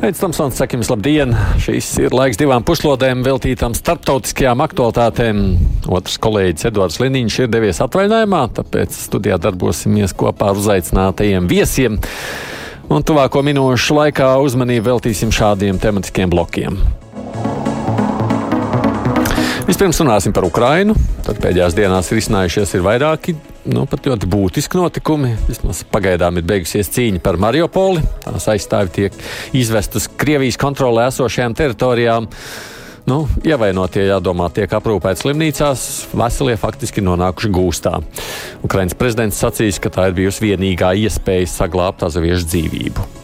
Pēc tam Sons saka jums labdien! Šis ir laiks divām puslodēm veltītām starptautiskajām aktualitātēm. Otrs kolēģis Edvards Liniņš ir devies atvaļinājumā, tāpēc studijā darbosimies kopā ar uzaicinātajiem viesiem. Un tuvāko minūšu laikā uzmanību veltīsim šādiem tematiskiem blokiem. Vispirms runāsim par Ukrajinu. Tad pēdējās dienās ir izcinājušies ir vairāki nu, pat ļoti būtiski notikumi. Vismaz pagaidām ir beigusies cīņa par Mariupoli. Tās aizstāvi tiek izvest uz Krievijas kontrolē esošajām teritorijām. Nu, ievainotie, jādomā, tiek aprūpēti slimnīcās, veselie faktiski nonākuši gūstā. Ukraiņas prezidents sacīs, ka tā ir bijusi vienīgā iespēja saglabāt azaviešu dzīvību.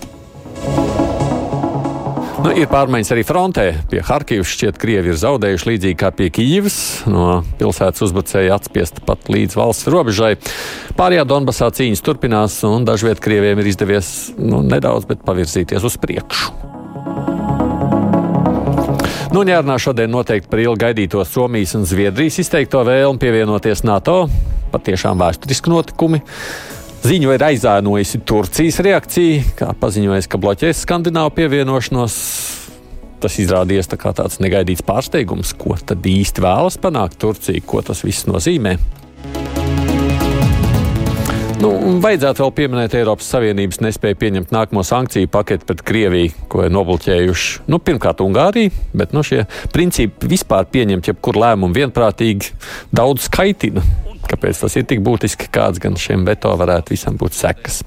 Nu, ir pārmaiņas arī frontē. Pie Harkivas šķiet, Krievi ir zaudējuši līdzīgi kā pie Kijivas. No pilsētas uzbrucēja atspiesta pat līdz valsts robežai. Pārējā Donbasā cīņas turpinās, un dažviet Krieviem ir izdevies nu, nedaudz pavirzīties uz priekšu. Nu, jārunā šodien noteikti par ilgi gaidīto Somijas un Zviedrijas izteikto vēlmu pievienoties NATO. Patiešām vēsturiski notikumi. Ziņu ir aizēnojusi Turcijas reakcija, kā paziņojas, ka bloķēs skandināvu pievienošanos. Tas izrādījās tā tāds negaidīts pārsteigums, ko tad īsti vēlas panākt Turcija, ko tas viss nozīmē. Nu, vajadzētu vēl pieminēt Eiropas Savienības nespēju pieņemt nākamo sankciju paketi pret Krieviju, ko ir nobloķējuši nu, pirmkārt Ungārija, bet nu, šie principi vispār pieņemt jebkuru lēmumu vienprātīgi daudz skaitina. Kāpēc tas ir tik būtiski, kāds gan šiem veto varētu visam būt sekas?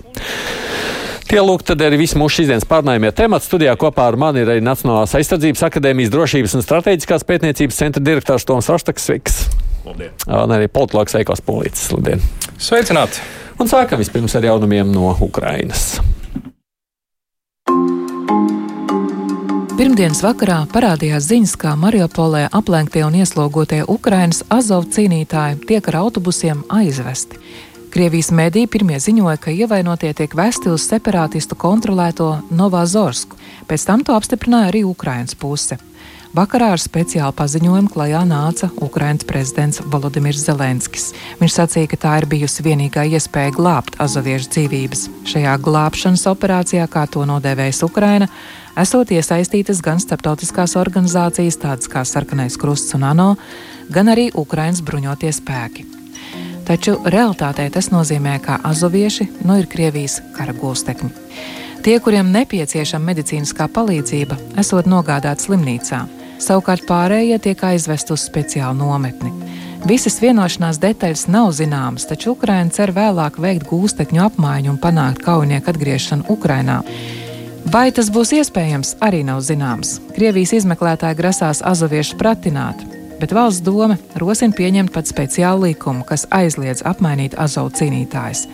Tie lūk, tad arī viss mūsu šīsdienas pārnājumie temati. Studijā kopā ar mani ir arī Nacionālās aizsardzības akadēmijas drošības un strateģiskās pētniecības centra direktors Toms Roštaks. Sveiks! Labdien! Un arī politologs Eikos Polītis. Labdien! Sveicināti! Un sākam vispirms ar jaunumiem no Ukrainas. Pirmdienas vakarā parādījās ziņas, ka Mariupolē aplenktie un ieslogotie Ukrainas Azov cīnītāji tiek ar autobusiem aizvesti. Krievijas mediji pirmie ziņoja, ka ievainotie tiek vesti uz separātistu kontrolēto Novazorsku, pēc tam to apstiprināja arī Ukrainas puse. Vakarā ar speciālu paziņojumu klajā nāca Ukraiņas prezidents Volodimirs Zelenskis. Viņš sacīja, ka tā ir bijusi vienīgā iespēja glābt azoviešu dzīvības. Šajā glābšanas operācijā, kā to nodēvējas Ukraina, esot iesaistītas gan starptautiskās organizācijas, tādas kā Sarkanais Krusts un ANO, gan arī Ukraiņas bruņotie spēki. Taču realitātē tas nozīmē, ka azovieši nu ir Krievijas kara gūstekņi. Tie, kuriem nepieciešama medicīniskā palīdzība, esot nogādāti slimnīcā, savukārt pārējie tiek aizvest uz speciālu nometni. Visas vienošanās detaļas nav zināmas, taču Ukraina cer vēlāk veikt gūstekņu apmaiņu un panākt kaujinieku atgriešanu Ukrainā. Vai tas būs iespējams, arī nav zināms. Krievijas izmeklētāji grasās azoviešus pratināt, bet valsts doma rosina pieņemt pat speciālu likumu, kas aizliedz apmainīt azovu cīnītājus.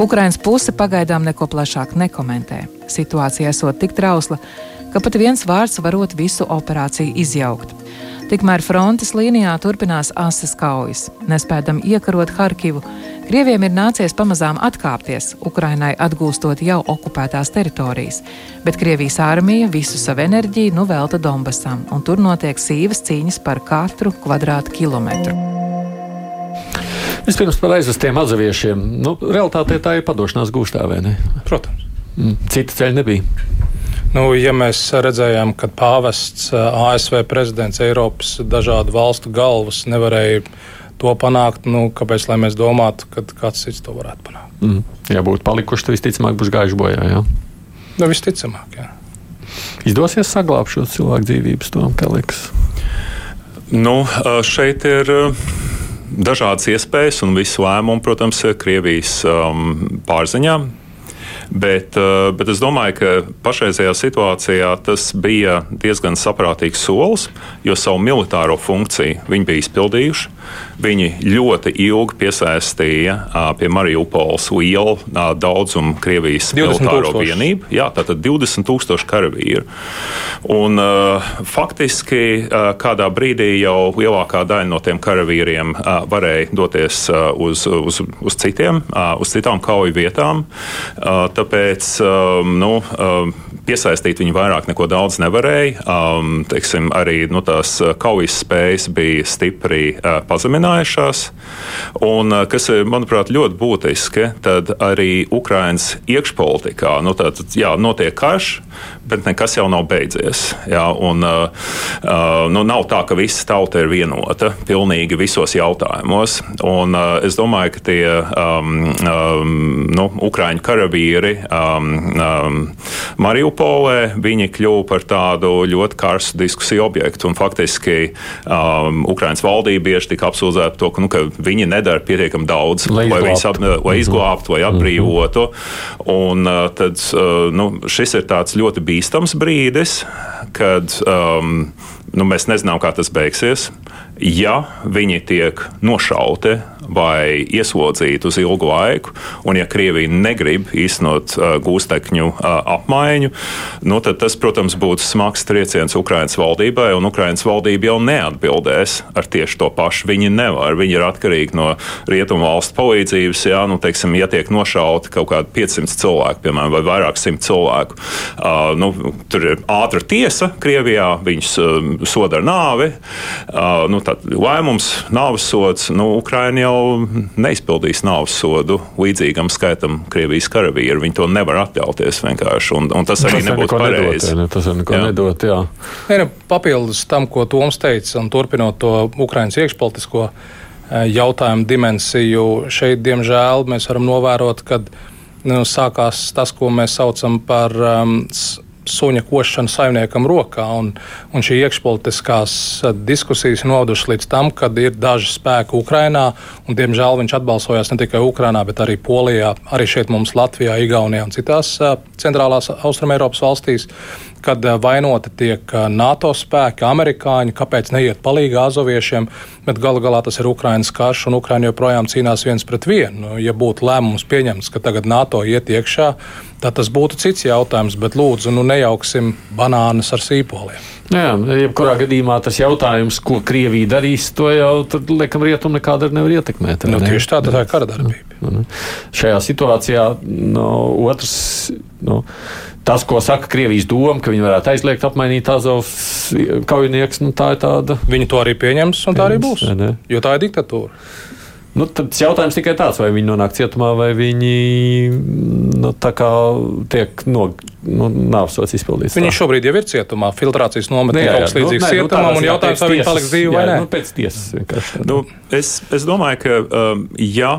Ukraiņas puse pagaidām neko plašāk nekomentē. Situācija esot tik trausla, ka pat viens vārds varot visu operāciju izjaukt. Tikmēr frontes līnijā turpinās asas kaujas. Nespēdam iekarot Harkivu, Krieviem ir nācies pamazām atkāpties, Ukrainai atgūstot jau okupētās teritorijas, bet Krievijas armija visu savu enerģiju nu velta Donbasam, un tur notiek sīvas cīņas par katru kvadrātkilometru. Vispirms par aizvestiem atsevišķiem. Nu, Realtātē tā ir padošanās gūstā, vai ne? Protams. Mm, cita ceļa nebija. Nu, ja mēs redzējām, ka pāvests, ASV prezidents, Eiropas dažādu valstu galvas nevarēja to panākt, nu, kāpēc mēs domātu, ka kāds cits to varētu panākt? Mm. Ja būtu palikuši, tad visticamāk būs gājuši bojā. Jā. Nu, visticamāk, jā. Izdosies saglabāt šo cilvēku dzīvības, to kā liekas. Nu, šeit ir dažādas iespējas, un visu lēmumu, protams, ir Krievijas um, pārziņā. Bet, bet es domāju, ka pašreizējā situācijā tas bija diezgan saprātīgs solis, jo savu militāro funkciju viņi bija izpildījuši. Viņi ļoti ilgi piesaistīja pie Mariupoles lielu daudzumu Krievijas militāro vienību. Jā, tātad 20 tūkstoši karavīru. Un, faktiski kādā brīdī jau lielākā daļa no tiem karavīriem varēja doties uz, uz, uz, citiem, uz citām kauju vietām. Tāpēc nu, piesaistīt viņu vairāk neko daudz nevarēja. Teiksim, arī nu, tās kaujas spējas bija stipri pazeminājušās. Un, kas ir, manuprāt, ļoti būtiski, tad arī Ukraiņas iekšpolitikā nu, tad, jā, notiek karš, bet nekas jau nav beidzies. Jā, un, nu, nav tā, ka visa tauta ir vienota pilnīgi visos jautājumos. Un, es domāju, ka tie um, um, nu, Ukrāņu karavīri um, um, Mariupolē viņi kļuva par tādu ļoti karstu diskusiju objektu. Un, faktiski um, Ukraiņas valdība bieži tika apsūdzēta par to, ka, nu, ka viņi nedara pietiekami daudz, lai, lai viņus ap, lai izglābtu vai atbrīvotu. Un, uh, tad, uh, nu, šis ir tāds ļoti bīstams brīdis, kad um, nu, mēs nezinām, kā tas beigsies. Ja viņi tiek nošauti vai ieslodzīti uz ilgu laiku, un ja Krievija negrib īstenot uh, gūstekņu uh, apmaiņu, nu, tad tas, protams, būtu smags trieciens Ukraiņas valdībai, un Ukraiņas valdība jau neatbildēs ar tieši to pašu. Viņi nevar, viņi ir atkarīgi no rietumu valstu palīdzības. Jā, nu, teiksim, ja tiek nošauti kaut kādi 500 cilvēki, piemēram, vai vairāk simt cilvēku, uh, nu, tur ir ātra tiesa Krievijā, viņus uh, soda ar nāvi. Uh, nu, lēmums, nāves sods, nu, Ukraiņa jau jau neizpildīs nāves sodu līdzīgam skaitam Krievijas karavīru. Viņi to nevar atļauties vienkārši, un, un tas arī tas nebūtu pareizi. Ne, tas neko jā. nedot, jā. Ne, ne, papildus tam, ko Toms teica, un turpinot to Ukraiņas iekšpolitisko eh, jautājumu dimensiju, šeit, diemžēl, mēs varam novērot, ka nu, sākās tas, ko mēs saucam par um, suņa košana saimniekam rokā. Un, un šī iekšpolitiskās eh, diskusijas novedušas līdz tam, ka ir daži spēki Ukrajinā, un diemžēl viņš atbalsojās ne tikai Ukrajinā, bet arī Polijā, arī šeit mums Latvijā, Igaunijā un citās eh, centrālās Austrumēropas valstīs kad eh, vainoti tiek eh, NATO spēki, amerikāņi, kāpēc neiet palīdzi azoviešiem, bet galu galā tas ir Ukraiņas karš un Ukraiņa joprojām cīnās viens pret vienu. Nu, ja būtu lēmums pieņemts, ka tagad NATO iet iekšā, tad tas būtu cits jautājums, bet lūdzu, nu nejauksim banānas ar sīpoliem. Nu jā, jebkurā gadījumā tas jautājums, ko Krievija darīs, to jau tad, liekam, rietumu nekādā nevar ietekmēt. Nu, tieši tā, tā ir kara darbība. Nu, nu. Šajā situācijā no otrs. No, Tas, ko saka Krievijas doma, ka viņi varētu aizliegt apmainīt Azovs kaujinieks, nu, tā ir tāda. Viņi to arī pieņems, un tā arī būs. Ne, ne. Jo tā ir diktatūra. Nu, tad jautājums tikai tāds, vai viņi nonāk cietumā, vai viņi nu, tiek no, nu, nāvsots izpildīts. Viņi šobrīd jau ir cietumā, filtrācijas nometnē, kaut kas līdzīgs nu, nu, cietumam, nu, un jautājums, vai viņi paliks dzīvi vai nē. Nu, pēc tiesas vienkārši. Nu, es, es domāju, ka um, ja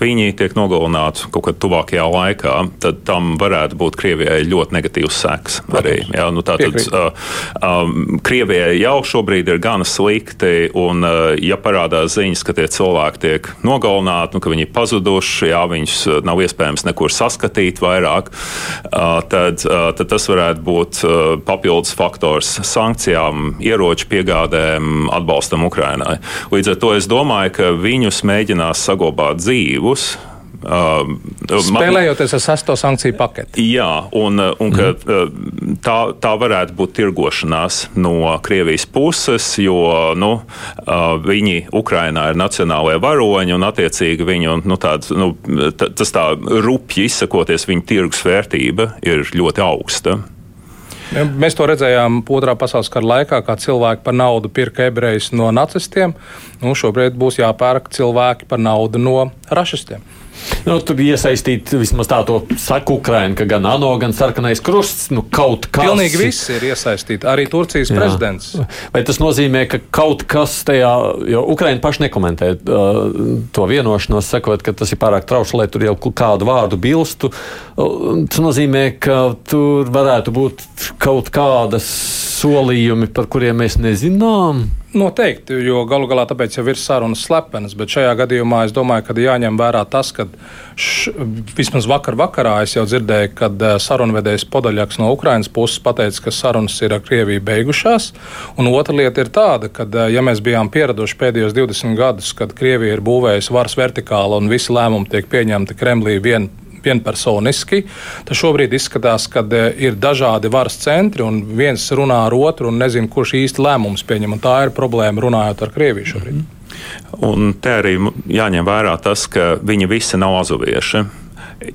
viņi tiek nogalināti kaut kad tuvākajā laikā, tad tam varētu būt Krievijai ļoti negatīvs seks. Arī, jā, nu, tātad, uh, um, Krievijai jau šobrīd ir gana slikti, un uh, ja parādās ziņas, ka tie cilvēki tiek nogalināti, nu, ka viņi ir pazuduši, jā, viņus nav iespējams nekur saskatīt vairāk, uh, tad, uh, tad tas varētu būt uh, papildus faktors sankcijām, ieroču piegādēm, atbalstam Ukrainai. Līdz ar to es domāju, ka viņus mēģinās saglabāt dzīvi dzīvus. Uh, Spēlējoties ar sesto sankciju paketi. Jā, un, uh, un ka, mm. tā, tā varētu būt tirgošanās no Krievijas puses, jo nu, viņi Ukrainā ir nacionālajie varoņi un attiecīgi viņu, nu, tāds, nu, tas tā rupji izsakoties, viņu tirgus vērtība ir ļoti augsta. Mēs to redzējām otrā pasaules kara laikā, kā cilvēki par naudu pirka ebrejus no nacistiem. Nu, šobrīd būs jāpērk cilvēki par naudu no rašistiem. Nu, tur bija iesaistīta vismaz tā, to saka Ukraina, ka gan ANO, gan Sarkanais Krusts, nu, kaut kas. Pilnīgi viss ir iesaistīts, arī Turcijas Jā. prezidents. Vai tas nozīmē, ka kaut kas tajā, jo Ukraina paši nekomentē uh, to vienošanos, sakot, ka tas ir pārāk trauši, lai tur jau kādu vārdu bilstu. Uh, tas nozīmē, ka tur varētu būt kaut kādas solījumi, par kuriem mēs nezinām? Noteikti, jo galu galā tāpēc jau ir sarunas slepenas, bet šajā gadījumā es domāju, ka jāņem vērā tas, ka š, vismaz vakar vakarā es jau dzirdēju, kad eh, sarunvedējs Podaļaks no Ukrainas puses pateica, ka sarunas ir ar Krieviju beigušās. Un otra lieta ir tāda, ka, eh, ja mēs bijām pieraduši pēdējos 20 gadus, kad Krievija ir būvējusi varas vertikāli un visi lēmumi tiek pieņemti Kremlī vien vienpersoniski. Tad šobrīd izskatās, ka e, ir dažādi varas centri, un viens runā ar otru un nezina, kurš īsti lēmumus pieņem. Tā ir problēma runājot ar Krieviju šobrīd. Mm -hmm. Un te arī jāņem vērā tas, ka viņi visi nav azovieši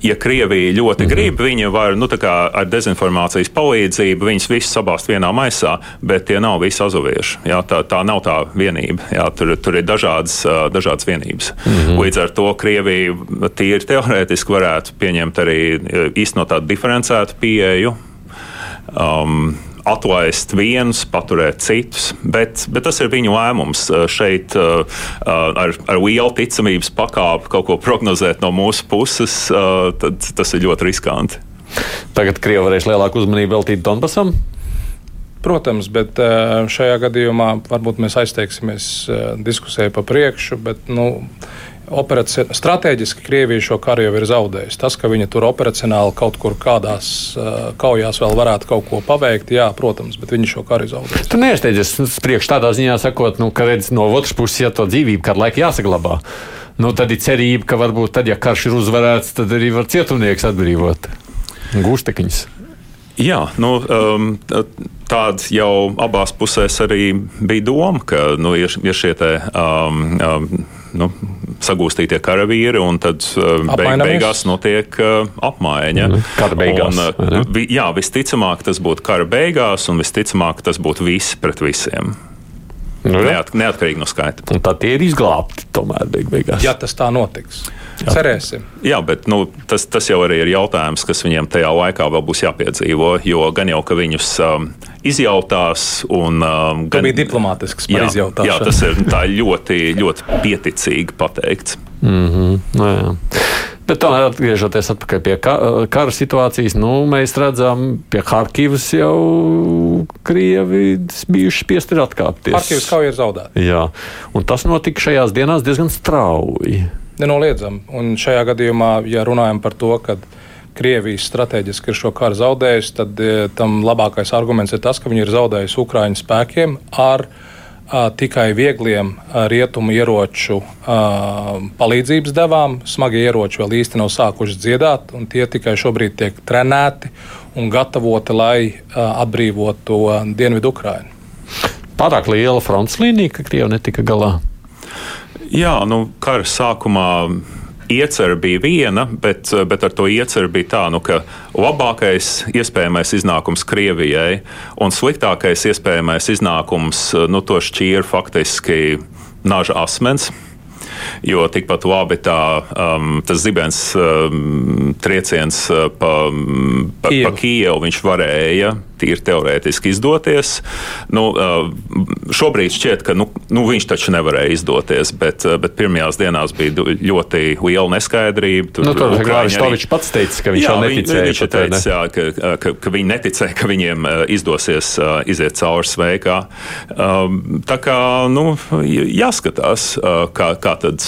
ja Krievija ļoti mhm. grib, viņi var nu, ar dezinformācijas palīdzību viņus visus sabāzt vienā maisā, bet tie nav visi azovieši. Jā, tā, tā nav tā vienība. Jā, tur, tur ir dažādas, dažādas vienības. Mm -hmm. Līdz ar to Krievija tīri teorētiski varētu pieņemt arī īstenot tādu diferencētu pieeju. Um, atlaist vienus, paturēt citus, bet, bet tas ir viņu lēmums. Šeit ar, ar lielu ticamības pakāpi kaut ko prognozēt no mūsu puses, tad tas ir ļoti riskanti. Tagad Krievija varēs lielāku uzmanību veltīt Donbasam. Protams, bet šajā gadījumā varbūt mēs aizteiksimies diskusijai pa priekšu, bet nu, Stratēģiski Krievija šo karu jau ir zaudējusi. Tas, ka viņa tur operacionāli kaut kur kādās uh, kaujās vēl varētu kaut ko paveikt, jā, protams, bet viņi šo karu ir zaudējuši. Tu neiesteidzies priekš tādā ziņā sakot, nu, ka redz, no otras puses, ja to dzīvību kādu laiku jāsaglabā. Nu, tad ir cerība, ka varbūt tad, ja karš ir uzvarēts, tad arī var cietumnieks atbrīvot gūstekņus. Jā, nu, um, tāda jau abās pusēs arī bija doma, ka nu, ir, ir šie te, um, um, nu, sagūstītie karavīri, un tad uh, beig, beigās notiek uh, apmaiņa. Mm, kara beigās. Un, uh, vi, jā, visticamāk tas būtu kara beigās, un visticamāk tas būtu visi pret visiem. Nu, Neat, neatkarīgi no skaita. Un tad tie ir izglābti tomēr beig beigās. Ja tas tā notiks. Jā. Cerēsim. Jā, bet nu, tas, tas jau arī ir jautājums, kas viņiem tajā laikā vēl būs jāpiedzīvo. Jo gan jau, ka viņus um, izjautās, un um, gan arī diplomātisks par izjautāšanu. Jā, tas ir ļoti, ļoti pieticīgi pateikts. Mm -hmm. no, jā. Bet tomēr atgriežoties pie kara situācijas, nu, mēs redzam, pie Harkivas jau Krievi bijuši spiesti atkāpties. Harkivas kauja ir zaudēta. Jā, un tas notika šajās dienās diezgan strauji. Nenoliedzami. Un šajā gadījumā, ja runājam par to, ka Krievijas strateģiski ir šo karu zaudējusi, tad e, tam labākais arguments ir tas, ka viņi ir zaudējuši Ukraiņu spēkiem ar a, tikai viegliem a, rietumu ieroču a, palīdzības devām. Smagie ieroči vēl īsti nav sākuši dziedāt, un tie tikai šobrīd tiek trenēti un gatavoti, lai atbrīvotu Dienvidu Ukrainu. Pārāk liela fronts līnija, ka Krievija netika galā. Jā, nu, kara sākumā iecerē bija viena, bet, bet ar to ieceru bija tā, nu, ka labākais iespējamais iznākums Krievijai un sliktākais iespējamais iznākums nu, to šķīra faktiski naža asmens. Jo tikpat labi tā, um, tas zibens um, trieciens uh, pa, pa, Kievu. pa Kijevu viņš varēja tīri teorētiski izdoties. Nu, šobrīd šķiet, ka nu, nu, viņš taču nevarēja izdoties, bet, bet pirmajās dienās bija ļoti liela neskaidrība. Tur, nu, tur Ukraiņš pats teica, ka viņš jā, jau neticēja. Viņš teica, ne? jā, ka, ka, ka viņi neticēja, ka viņiem izdosies iziet cauri sveikā. Tā kā nu, jāskatās, kā, kā, tad,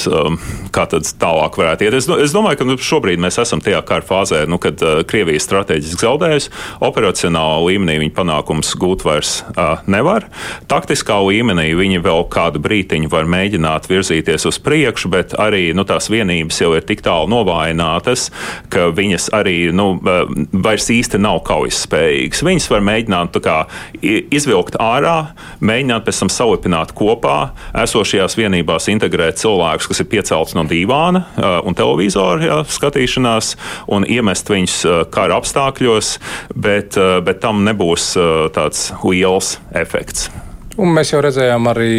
kā tad tālāk varētu iet. Es, es domāju, ka nu, šobrīd mēs esam tajā kara fāzē, nu, kad Krievija strateģiski zaudējusi operacionālu līmeni līmenī viņi panākums gūt vairs uh, nevar. Taktiskā līmenī viņi vēl kādu brītiņu var mēģināt virzīties uz priekšu, bet arī nu, tās vienības jau ir tik tālu novājinātas, ka viņas arī nu, vairs īsti nav kaujas spējīgas. Viņas var mēģināt kā, izvilkt ārā, mēģināt pēc tam salipināt kopā, esošajās vienībās integrēt cilvēkus, kas ir piecelts no dīvāna uh, un televizora jā, skatīšanās, un iemest viņus uh, kara apstākļos, bet, uh, bet tam nebūs nebūs uh, tāds liels efekts. Un mēs jau redzējām arī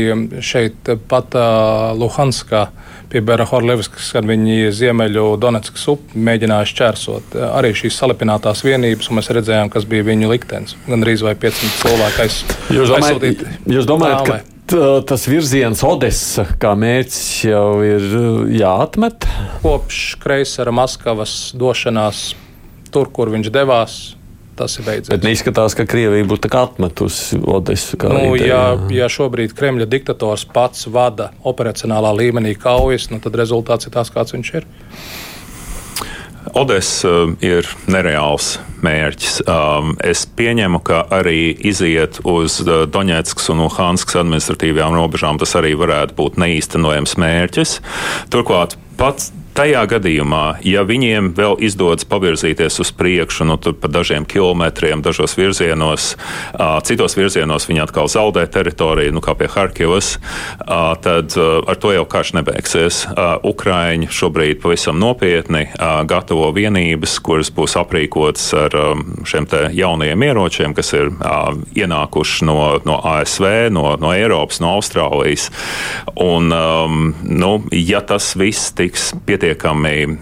šeit pat uh, Luhanskā pie Berahorlevskas, kad viņi ziemeļu Donetskas upi mēģināja šķērsot. Arī šīs salipinātās vienības, un mēs redzējām, kas bija viņu liktenis. Gan arī vai 500 cilvēku aiz, jūs domājat, jūs domājat ka tas virziens Odessa kā mērķis jau ir jāatmet? Kopš Kreisera Maskavas došanās tur, kur viņš devās, tas ir beidzies. Bet neizskatās, ka Krievija būtu atmetusi Odesu. Nu, ja, ja šobrīd Kremļa diktators pats vada operacionālā līmenī kaujas, nu, tad rezultāts ir tas, kāds viņš ir. Odessa uh, ir nereāls mērķis. Um, es pieņemu, ka arī iziet uz uh, Doņetskas un Luhanskas administratīvajām robežām tas arī varētu būt neīstenojams mērķis. Turklāt pats Tajā gadījumā, ja viņiem vēl izdodas pavirzīties uz priekšu, nu, pa dažiem kilometriem, dažos virzienos, citos virzienos viņi atkal zaudē teritoriju, nu, kā pie Harkivas, tad ar to jau karš nebeigsies. Ukraiņi šobrīd pavisam nopietni gatavo vienības, kuras būs aprīkotas ar šiem jaunajiem ieročiem, kas ir ienākuši no, no ASV, no, no Eiropas, no Austrālijas. Un, um, nu, ja tas viss tiks pietiekami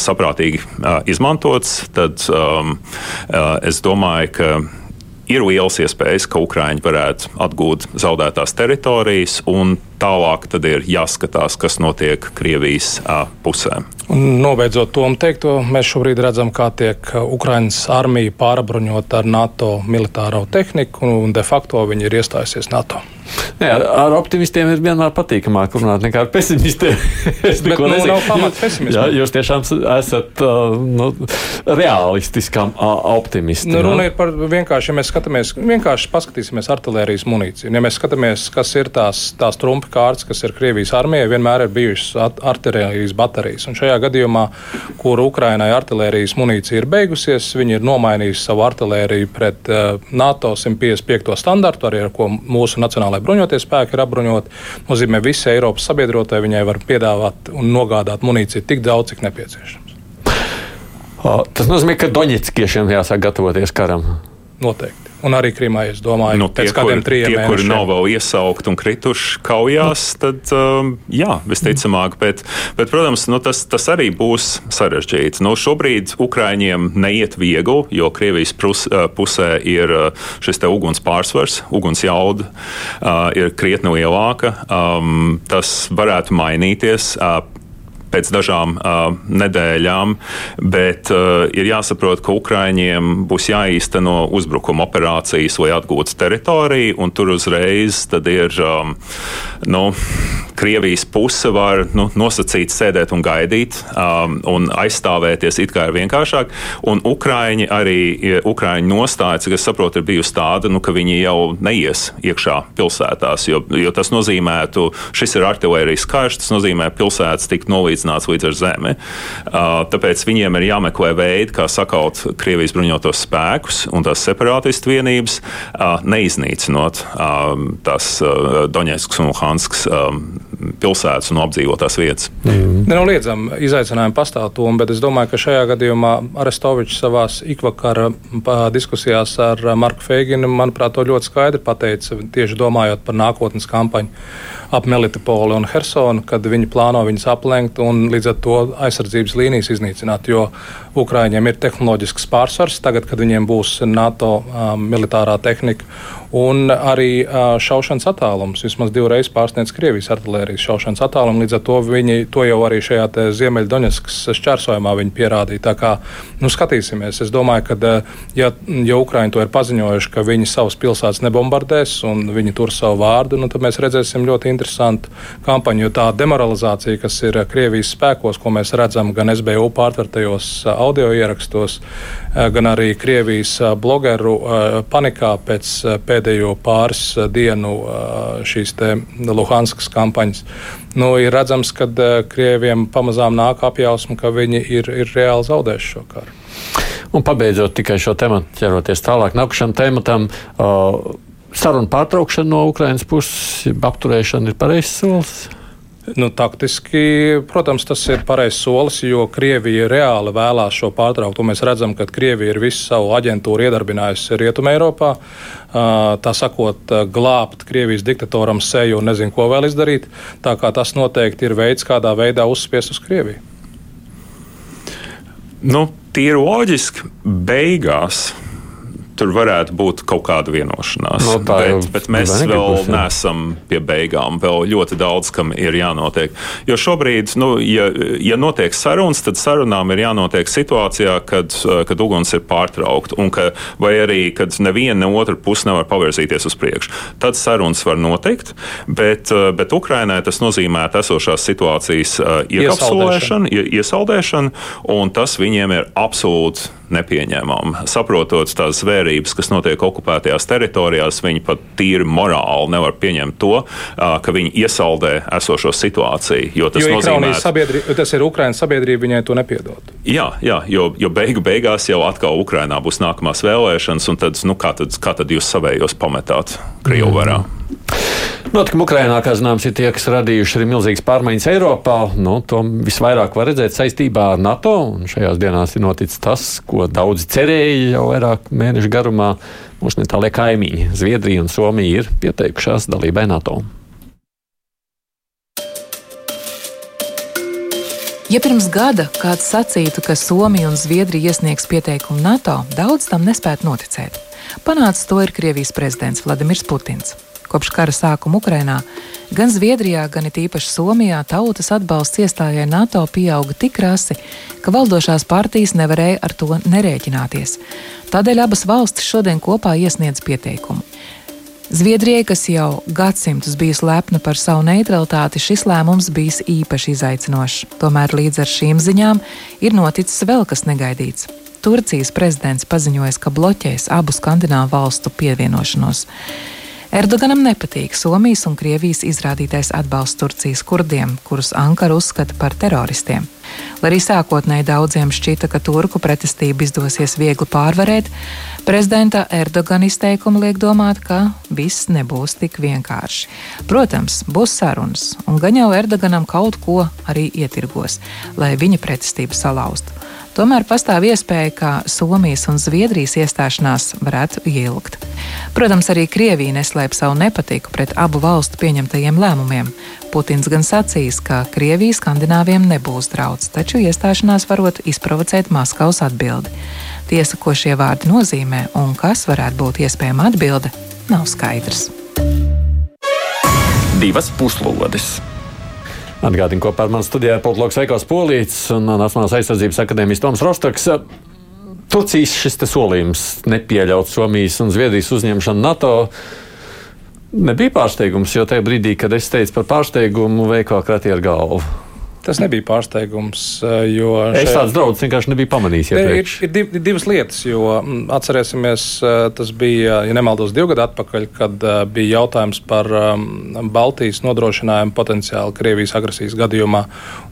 saprātīgi izmantots, tad um, es domāju, ka ir liels iespējas, ka Ukraiņi varētu atgūt zaudētās teritorijas, un tālāk ir jāskatās, kas notiek Krievijas pusē. Un nobeidzot to teikto, mēs šobrīd redzam, kā tiek Ukraiņas armija pārbruņota ar NATO militāro tehniku, un de facto viņi ir iestājusies NATO. Jā, ar optimistiem ir vienmēr patīkamāk runāt nekā ar pesimistiem. es Bet, nu, nezinu, pamata pesimismam. Jā, jūs tiešām esat uh, nu, realistiskam uh, optimistam. Nu, runa ir par vienkārši, ja mēs skatāmies, vienkārši paskatīsimies artilērijas munīciju. Ja mēs skatāmies, kas ir tās, tās trumpi kārtas, kas ir Krievijas armijai, vienmēr ir bijušas artilērijas baterijas. Un šajā gadījumā, kur Ukrainai artilērijas munīcija ir beigusies, viņi ir nomainījuši savu artilēriju pret uh, NATO 155. standartu, arī ar ko mūsu nacionālajā lai bruņoties spēki ir apbruņoti. Nozīmē, visai Eiropas sabiedrotāji viņai var piedāvāt un nogādāt munīciju tik daudz, cik nepieciešams. Tas nozīmē, ka Doņetskiešiem jāsāk gatavoties karam. Noteikti. Un arī Krimai, es domāju, nu, pēc kādiem trim gadiem. Tie, kuri nav vēl iesaukt un krituši kaujās, nu. tad um, jā, visticamāk. Bet, bet protams, nu, tas, tas arī būs sarežģīti. Nu, šobrīd Ukraiņiem neiet viegli, jo Krievijas prus, uh, pusē ir uh, šis uguns pārsvars, uguns jauda uh, ir krietni lielāka. Um, tas varētu mainīties. Uh, pēc dažām uh, nedēļām, bet uh, ir jāsaprot, ka Ukraiņiem būs jāīsteno uzbrukuma operācijas, lai atgūtu teritoriju, un tur uzreiz ir um, nu, Krievijas puse var nu, nosacīt, sēdēt un gaidīt, um, un aizstāvēties it kā ir vienkāršāk. Un Ukraiņi arī, Ukraiņu nostāja, cik es saprotu, ir bijusi tāda, nu, ka viņi jau neies iekšā pilsētās, jo, jo tas nozīmētu, šis ir artilērijas karš, tas nozīmē pilsētas tikt nolīdzināts līdz ar zemi. Uh, tāpēc viņiem ir jāmeklē veidi, kā sakaut Krievijas bruņotos spēkus un tās separātistu vienības, uh, neiznīcinot um, tās uh, Doņetskas un Luhanskas um, pilsētas un apdzīvotās vietas. Mm. Nenoliedzam, izaicinājumi pastāv to, bet es domāju, ka šajā gadījumā Arestovičs savā ikvakara diskusijās ar Marku Feiginu, manuprāt, to ļoti skaidri pateica, tieši domājot par nākotnes kampaņu ap Melitopoli un Hersonu, kad viņi plāno viņus aplenkt un līdz ar to aizsardzības līnijas iznīcināt, jo Ukraiņiem ir tehnoloģisks pārsvars tagad, kad viņiem būs NATO uh, militārā tehnika un arī uh, šaušanas attālums. Vismaz divreiz pārsniedz Krievijas artērijas šaušanas attālumu. Līdz ar to viņi to jau arī šajā Ziemeļdoņaskas šķērsojumā pierādīja. Tā kā nu, skatīsimies, es domāju, ka ja, ja Ukraiņi to ir paziņojuši, ka viņi savas pilsētas nebombardēs un viņi tur savu vārdu, nu, tad mēs redzēsim ļoti interesantu kampaņu. Jo tā demoralizācija, kas ir Krievijas spēkos, ko mēs redzam gan SBU pārtvertajos audio ierakstos, gan arī Krievijas blogeru panikā pēc pēdējo pāris dienu šīs Luhanskas kampaņas, nu, ir redzams, ka Krieviem pamazām nāk apjausma, ka viņi ir, ir reāli zaudējuši šo karu. Un pabeidzot tikai šo tematu, ķeroties tālāk nākamajam tematam. Uh, sarunu pārtraukšana no Ukrainas puses, apturēšana ir pareizs solis? Nu, taktiski, protams, tas ir pareizs solis, jo Krievija reāli vēlās šo pārtrauktu. Mēs redzam, ka Krievija ir visu savu aģentūru iedarbinājusi Rietumē Eiropā. Tā sakot, glābt Krievijas diktatoram seju un nezinu, ko vēl izdarīt. Tā kā tas noteikti ir veids, kādā veidā uzspiest uz Krieviju. Nu, tīri loģiski, beigās tur varētu būt kaut kāda vienošanās. No, tā jau bet, bet mēs vēl jā. neesam pie beigām. Vēl ļoti daudz kam ir jānotiek. Jo šobrīd, nu, ja, ja notiek sarunas, tad sarunām ir jānotiek situācijā, kad, kad uguns ir pārtraukta, ka, vai arī, kad neviena ne otra puse nevar pavirzīties uz priekšu. Tad sarunas var notikt, bet, bet Ukrainai tas nozīmē esošās situācijas uh, iekapsulēšanu, ie- iesaldēšanu, un tas viņiem ir absolūti nepieņemami. Saprotot tās zvērības, kas notiek okupētajās teritorijās, viņi pat tīri morāli nevar pieņemt to, ka viņi iesaldē esošo situāciju. Jo tas Jo nozīmē, sabiedrība, tas ir Ukraiņas sabiedrība, viņai to nepiedod. Jā, jā jo, jo beigu beigās jau atkal Ukrainā būs nākamās vēlēšanas, un tad, nu, kā, tad, kā tad jūs savējos pametāt Krievu varā? Notikumi Ukrainā, kā zināms, ir tie, kas radījuši arī milzīgas pārmaiņas Eiropā. Nu, to visvairāk var redzēt saistībā ar NATO. Šajās dienās ir noticis tas, ko daudzi cerēja jau vairāk mēnešu garumā. Mūsu netālie kaimiņi, Zviedrija un Somija, ir pieteikušās dalībai NATO. Ja pirms gada kāds sacītu, ka Somija un Zviedrija iesniegs pieteikumu NATO, daudz tam nespētu noticēt. Panācis to ir Krievijas prezidents Vladimirs Putins. Kopš kara sākuma Ukrainā gan Zviedrijā, gan it īpaši Somijā tautas atbalsts iestājai NATO pieauga tik rasi, ka valdošās partijas nevarēja ar to nerēķināties. Tādēļ abas valstis šodien kopā iesniedz pieteikumu. Zviedrijai, kas jau gadsimtus bijusi lepna par savu neutralitāti, šis lēmums bijis īpaši izaicinošs. Tomēr līdz ar šīm ziņām ir noticis vēl kas negaidīts. Turcijas prezidents paziņoja, ka bloķēs abu skandināvu valstu pievienošanos. Erdoganam nepatīk Somijas un Krievijas izrādītais atbalsts Turcijas kurdiem, kurus Ankara uzskata par teroristiem. Lai arī sākotnēji daudziem šķita, ka turku pretestību izdosies viegli pārvarēt, prezidenta Erdogana izteikumi liek domāt, ka viss nebūs tik vienkārši. Protams, būs sarunas, un gan jau Erdoganam kaut ko arī ietirgos, lai viņa pretestību salauztu. Tomēr pastāv iespēja, ka Somijas un Zviedrijas iestāšanās varētu ielgt. Protams, arī Krievija neslēp savu nepatiku pret abu valstu pieņemtajiem lēmumiem. Putins gan sacīs, ka Krievija skandināviem nebūs draudz, taču iestāšanās varot izprovocēt Maskavas atbildi. Tiesa, ko šie vārdi nozīmē un kas varētu būt iespējama atbilde, nav skaidrs. Divas puslodes! Atgādini, kopā ar mani studijā ir politologs Veikals Polīts un Nacionālās aizsardzības akadēmijas Toms Rostaks. Turcijas šis solījums nepieļaut Somijas un Zviedrijas uzņemšanu NATO nebija pārsteigums, jo tajā brīdī, kad es teicu par pārsteigumu, veikā kratīja ar galvu. Tas nebija pārsteigums, eh, jo Es šajā- tādu draudu vienkārši nebiju pamanījis. Ir, ir, ir div, ir divas lietas, jo mm, atcerēsimies, eh, tas bija, ja nemaldos, divu gadu atpakaļ, kad eh, bija jautājums par um, Baltijas nodrošinājumu potenciāli Krievijas agresijas gadījumā,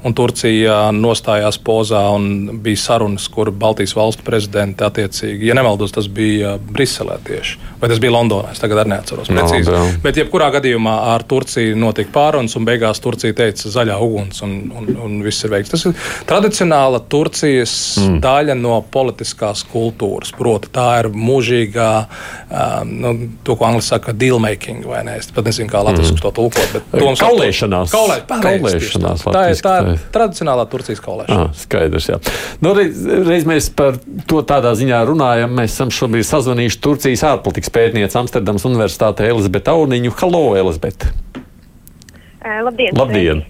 un Turcija nostājās pozā un bija sarunas, kur Baltijas valstu prezidenti attiecīgi, ja nemaldos, tas bija Briselē tieši, vai tas bija Londonā, es tagad arī neatceros No, precīzi. jā. Bet jebkurā gadījumā ar Turciju notika pārunas, un beigās Turcija teica zaļā uguns, un, un, un viss ir veikts. Tas ir tradicionāla Turcijas mm. daļa no politiskās kultūras. Proti, tā ir mūžīgā, um, nu, to, ko angļuiski saka, deal making, vai ne? Es pat nezinu, kā latviešu mm. to tulkot. bet to mums Kaulēšanās. Kaulē, Kaulēšanās tā. tā ir, tā ir tradicionālā Turcijas kaulēšana. Ah, skaidrs, jā. Nu, reiz, reiz mēs par to tādā ziņā runājam. Mēs esam šobrīd sazvanījuši Turcijas ārpolitikas pētnieci Amsterdamas Universitātē Elizabeti Auniņu. Halo, Elizabete! Uh, labdien! Labdien!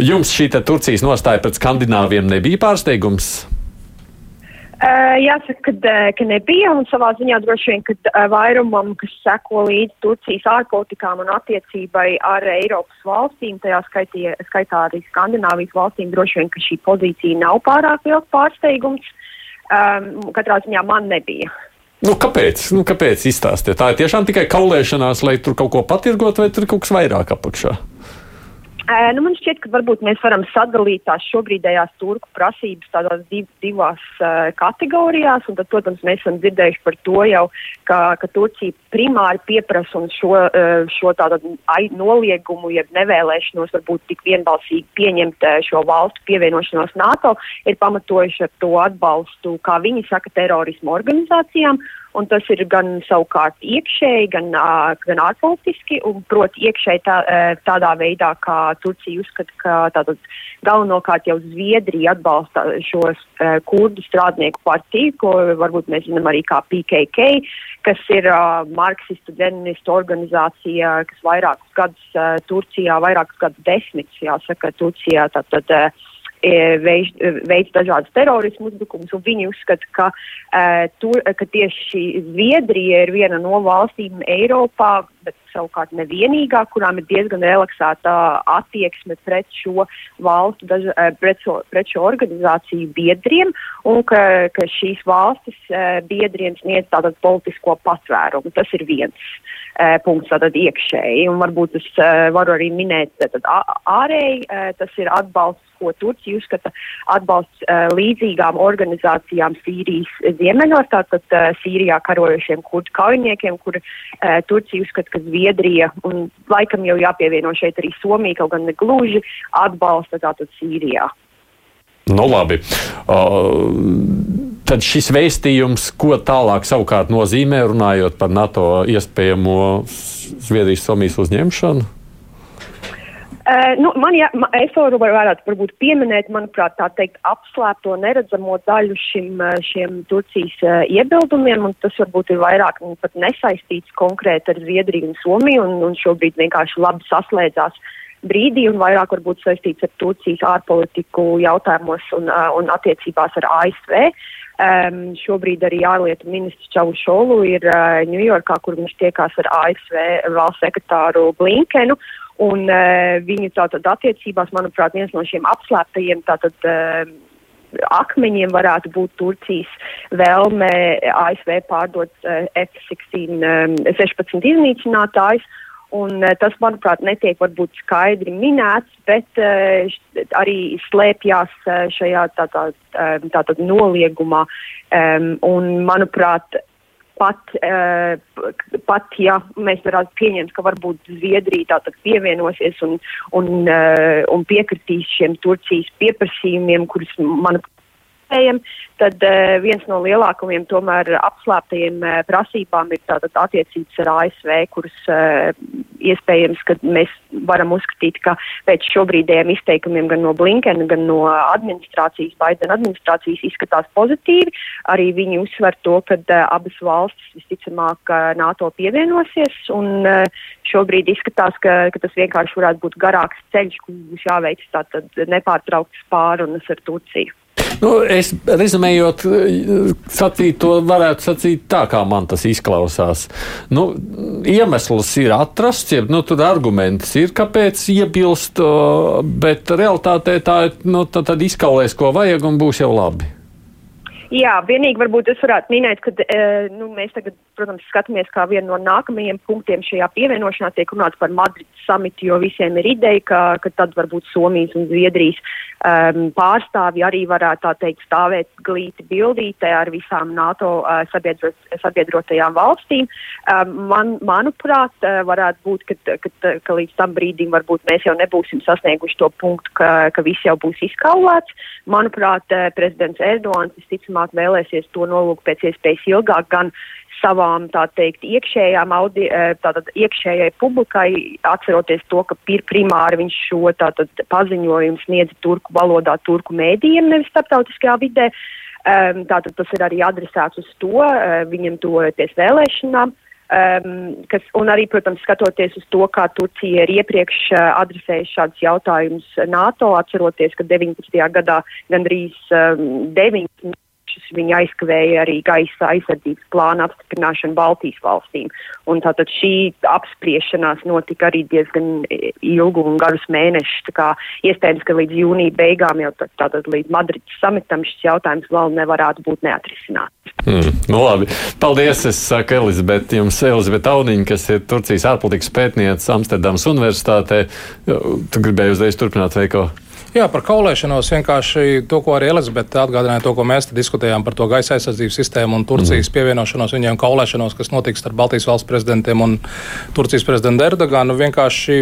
Jums šī Turcijas nostāja pret skandināviem nebija pārsteigums? Uh, jāsaka, ka, uh, ka nebija, un savā ziņā droši vien, ka uh, vairumam, kas seko līdzi Turcijas ārpolitikām un attiecībai ar Eiropas valstīm, tajā skaitī, skaitā arī Skandināvijas valstīm, droši vien, ka šī pozīcija nav pārāk liels pārsteigums. Um, katrā ziņā man nebija. Nu, kāpēc? Nu, kāpēc izstāstiet? Tā ir tiešām tikai kaulēšanās, lai tur kaut ko patirgot, vai tur kaut kas vairāk apakšā? Uh, nu, man šķiet, ka varbūt mēs varam sadalīt tās šobrīdējās turku prasības tādās div, divās uh, kategorijās. Tad, protams, mēs esam dzirdējuši par to jau, ka, ka Turcija primāri pieprasa un šo, uh, šo tādu noliegumu, jeb nevēlēšanos varbūt tik vienbalsīgi pieņemt uh, šo valstu pievienošanos NATO, ir pamatojuši ar to atbalstu, kā viņi saka, terorismu organizācijām. Un tas ir gan savukārt iekšēji, gan, gan ārpolitiski, un proti iekšēji tā, tādā veidā, kā Turcija uzskata, ka tātad galvenokārt jau Zviedrija atbalsta šos kurdu strādnieku partiju, ko varbūt mēs zinām arī kā PKK, kas ir marksistu leninistu organizācija, kas vairākus gadus Turcijā, vairākus gadus desmitus, jāsaka, Turcijā tātad. Uh, veids, veids dažādas terorismu uzbrukumus, un viņi uzskata, ka, uh, tur, ka tieši Zviedrija ir viena no valstīm Eiropā, bet savukārt nevienīgā, kurām ir diezgan relaksēta attieksme pret šo valstu, daž, pret, šo, pret šo organizāciju biedriem, un ka, ka šīs valstis biedriem sniedz tātad politisko patvērumu. Tas ir viens punkts tātad iekšēji, un varbūt es varu arī minēt tātad ārēji, tas ir atbalsts ko Turcija uzskata atbalsts uh, līdzīgām organizācijām Sīrijas ziemeļos, tātad uh, Sīrijā karojošiem kurdu kaujiniekiem, kur uh, Turcija uzskata, ka Zviedrija un laikam jau jāpievieno šeit arī Somija, kaut gan ne gluži atbalsta tātad Sīrijā. Nu, labi. Uh, tad šis vēstījums, ko tālāk savukārt nozīmē, runājot par NATO iespējamo Zviedrijas-Somijas uzņemšanu? Uh, nu, man, ja, es varu varētu varbūt pieminēt, manuprāt, tā teikt, apslēpto neredzamo daļu šim, šiem Turcijas uh, iebildumiem, un tas varbūt ir vairāk nu, pat nesaistīts konkrēti ar Zviedriju un Somiju, un, un šobrīd vienkārši labi saslēdzās brīdī, un vairāk varbūt saistīts ar Turcijas ārpolitiku jautājumos un, uh, un attiecībās ar ASV. Um, šobrīd arī ārlietu ministrs Čaušolu ir Ņujorkā, uh, kur viņš tiekās ar ASV valsts sekretāru Blinkenu. Un uh, viņu tātad attiecībās, manuprāt, viens no šiem apslēptajiem tātad. Uh, akmeņiem varētu būt Turcijas vēlme ASV pārdot uh, F-16 um, 16 iznīcinātājus. Un, tas, manuprāt, netiek varbūt skaidri minēts, bet uh, arī slēpjas uh, šajā tātad tā, tā, tā, noliegumā. Um, un, manuprāt, pat, uh, pat ja mēs varētu pieņemt, ka varbūt Zviedrija tātad pievienosies un, un, uh, un piekritīs šiem Turcijas pieprasījumiem, kurus, manuprāt, tad uh, viens no lielākajiem tomēr apslēptajiem uh, prasībām ir tātad attiecības ar ASV, kuras uh, iespējams, ka mēs varam uzskatīt, ka pēc šobrīdējiem izteikumiem gan no Blinkena, gan no administrācijas, Baidena administrācijas izskatās pozitīvi. Arī viņi uzsver to, ka uh, abas valstis visticamāk uh, NATO pievienosies, un uh, šobrīd izskatās, ka, ka tas vienkārši varētu būt garāks ceļš, kurš jāveic tātad nepārtrauktas pārunas ar Turciju. Nu, es rezumējot, sacīt to varētu sacīt tā, kā man tas izklausās. Nu, iemesls ir atrasts, jeb nu, tur arguments ir, kāpēc iebilst, bet realitātē tā ir, nu, izkaulēs, ko vajag un būs jau labi. Jā, vienīgi varbūt es varētu minēt, ka e, nu, mēs tagad, protams, skatāmies kā vienu no nākamajiem punktiem šajā pievienošanā tiek runāts par Madrids samitu, jo visiem ir ideja, ka, ka tad varbūt Somijas un Zviedrijas um, pārstāvji arī varētu tā teikt stāvēt glīti bildītē ar visām NATO uh, sabiedrot, sabiedrotajām valstīm. Um, man, manuprāt, uh, varētu būt, ka, ka, ka līdz tam brīdim varbūt mēs jau nebūsim sasnieguši to punktu, ka, ka viss jau būs izkaulēts. Manuprāt, uh, prezidents Erdogans visticamāk turpmāk vēlēsies to nolūku pēc iespējas ilgāk gan savām, tā teikt, iekšējām audi, e, tātad iekšējai publikai, atceroties to, ka primāri viņš šo tātad paziņojumu sniedz turku valodā, turku mēdījiem, nevis starptautiskajā vidē. Um, tātad tas ir arī adresēts uz to, uh, viņam tuvojoties vēlēšanām. Um, kas, un arī, protams, skatoties uz to, kā Turcija ir iepriekš uh, adresējusi šādus jautājumus NATO, atceroties, ka 19. gadā gandrīz um, 9 mēnešus viņi aizkavēja arī gaisa aizsardzības plāna apstiprināšanu Baltijas valstīm. Un tātad šī apspriešanās notika arī diezgan ilgu un garus mēnešus. Iespējams, ka līdz jūnija beigām jau tātad līdz Madrides samitam šis jautājums vēl nevarētu būt neatrisināts. Hmm, nu labi. Paldies, es saku Elizabete, jums Elizabete Auniņa, kas ir Turcijas ārpolitikas pētniece Amsterdams Universitātē. Tu gribēji uzreiz turpināt veiko? Jā, par kaulēšanos vienkārši to, ko arī Elizabete atgādināja, to, ko mēs diskutējām par to gaisa aizsardzības sistēmu un Turcijas mm. pievienošanos viņiem kaulēšanos, kas notiks starp Baltijas valsts prezidentiem un Turcijas prezidentu Erdoganu. Vienkārši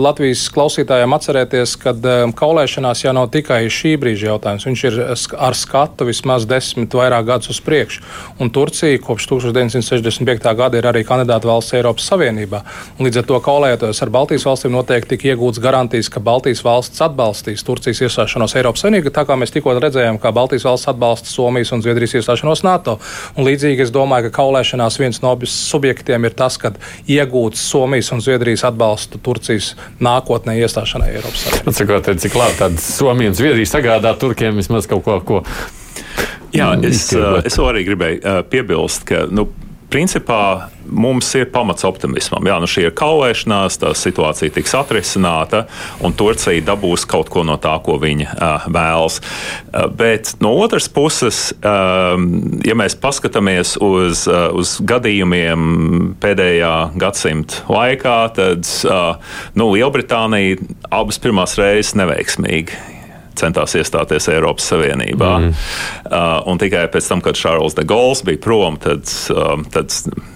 Latvijas klausītājiem atcerēties, ka um, kaulēšanās jau nav tikai šī brīža jautājums. Viņš ir ar skatu vismaz desmit vairāk gadus uz priekšu. Un Turcija kopš 1965. gada ir arī kandidāta valsts Eiropas Savienībā. Un līdz ar to kaulējoties ar Baltijas valstīm noteikti tika iegūts garantijas, ka Baltijas valsts atbalstīs Turcijas iestāšanos Eiropas Savienībā, tā kā mēs tikko redzējām, kā Baltijas valsts atbalsta Somijas un Zviedrijas iestāšanos NATO. Un līdzīgi es domāju, ka kaulēšanās viens no subjektiem ir tas, ka iegūts Somijas un Zviedrijas atbalstu Turcijas nākotnē iestāšanai Eiropas Savienībā. Cikot, cik labi tāda Somija un Zviedrija sagādā Turkiem vismaz kaut ko. ko Jā, es, es arī gribēju piebilst, ka nu, principā mums ir pamats optimismam. Jā, nu šī ir kaulēšanās, tā situācija tiks atrisināta, un Turcija dabūs kaut ko no tā, ko viņa uh, vēlas. Uh, bet no otras puses, uh, ja mēs paskatāmies uz, uh, uz gadījumiem pēdējā gadsimta laikā, tad uh, nu, Lielbritānija abas pirmās reizes neveiksmīgi centās iestāties Eiropas Savienībā. Mm. Uh, un tikai pēc tam, kad Šārls de Gauls bija prom, tad, um, tad